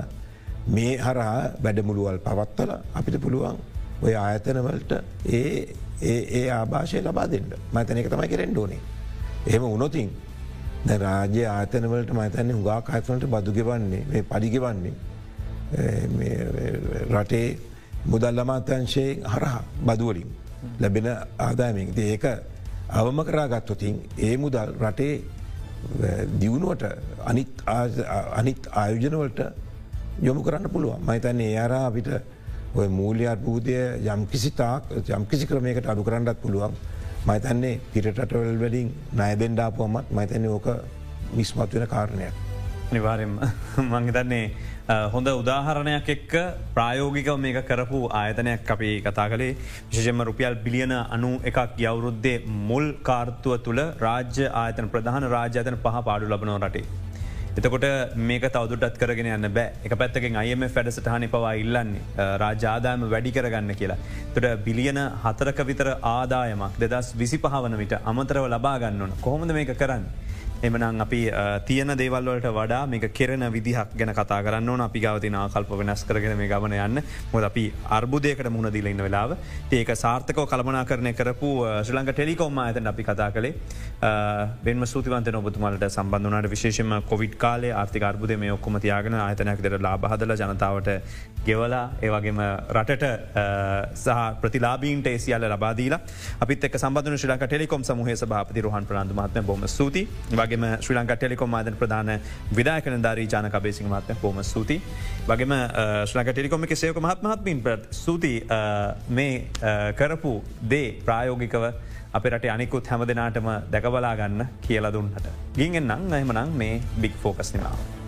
S2: මේ හරහා වැඩමුළුවල් පවත්වල අපිට පුළුවන් ඔය ආයතනවලට ඒ ඒ ආභාෂය ලබා දෙන්න මතන එක තමයි කෙරෙන්ඩ ඕනේ. එහෙම උනොතින් රාජ්‍ය ආතනවලට මතන්නේ හුගා කායතනට බදුගෙවන්නේ මේ පඩිගෙවන්නේ රටේ මුදල් අමාත්‍යංශයෙන් හරහා බදුවලින් ලැබෙන ආදායමෙන් ඒක අවම කරාගත්තොතින් ඒ මුදල් රටේ දියුණුවට අනිත් ආයෝජනවලට යොමු කරන්න පුළුවන් මහිතන්නේ ඒ අරා අපිට ඔය මූල්‍ය අර්බූදය යම්කිසිතාක් යම්කිසි ක්‍රමයකට අඩු කරන්නත් පුළුවන් මහිතන්නේ පිටටවල් වලින් නයදෙන්ඩාපුවමත් මහිතන්නේ ඕක විස්මත් වෙන කාරණයක්.
S1: නිවාරෙන්ම මංහිතන්නේ හොඳ උදාහරණයක් එක්ක ප්‍රායෝගිකව මේක කරපු ආයතනයක් අපි කතා කළේ විශෂම රුපියල් බිලියන අනු එකක් යවුරුද්දේ මුල් කාර්තුව තුළ රාජ්‍ය ආයතන ප්‍රධාන රාජ්‍යතන පහ පාඩු ලබනෝ රටේ. එතකොට මේක තවදුටත් කරගෙන යන්න බෑ එක පැත්තකින් අයම ෆැඩසටහනි පවා ඉල්ලන්නේ රාජාදායම වැඩි කරගන්න කියලා. තොට බිලියන හතරක විතර ආදායමක් දෙදස් විසි පහවන විට අමතරව ලබාගන්න ඕන කොහොමද මේක කරන්න. එමනං අපි තියන දේවල්වලට වඩා මේක කෙරෙන විදිහක් ගැන කතා කරන්න ඕන. අපි ගවතින ආකල්ප වෙනස් කරගෙන මේ ගමන යන්න. මොද අපි අර්බුදයකට මුණ දිල ඉන්න වෙලාව. ඒක සාර්ථකව කළමනා කරණය කරපු ශ්‍රලංක ටෙලිකොම් ඇතන අපි කතා කළේ. බෙන්ම සූතිවන්ත නොබතුමලට සම්බන්ධනට විශේෂම කොවිඩ් කාලේ ආර්ථික අර්බුද මේ ඔක්කොම තියාගෙන ආයතනයක් දෙර ලාබහදල ජනතාවට ගෙවලා ඒවගේම රටට සහ ප්‍රතිලාබීන්ට ඒසිියල්ල ලබාදීලා අපිත් එක් සම්බඳන ශ්‍රලක ටෙලිකොම් සමහේ සභාපති රහන් ප්‍රාන්ධ මත්ම බොම සූති වගේ වගේම ශ්‍රී ලංක ටෙලිකොම් මාදන ප්‍රධාන විදායකන ධරී ජාන කබේසිං මත්ම පොම ස්තුති වගේම ශ්‍රලක ටෙලිකොම එක සයක මහත්මහත්මින් පට ස්තුති මේ කරපු දේ ප්‍රායෝගිකව අපට අනිකුත් හැම දෙනාටම දැකබලා ගන්න කියල දුන්නට. ගින්ගෙන් නං අහමනං මේ බික් ෆෝකස් නිමාව.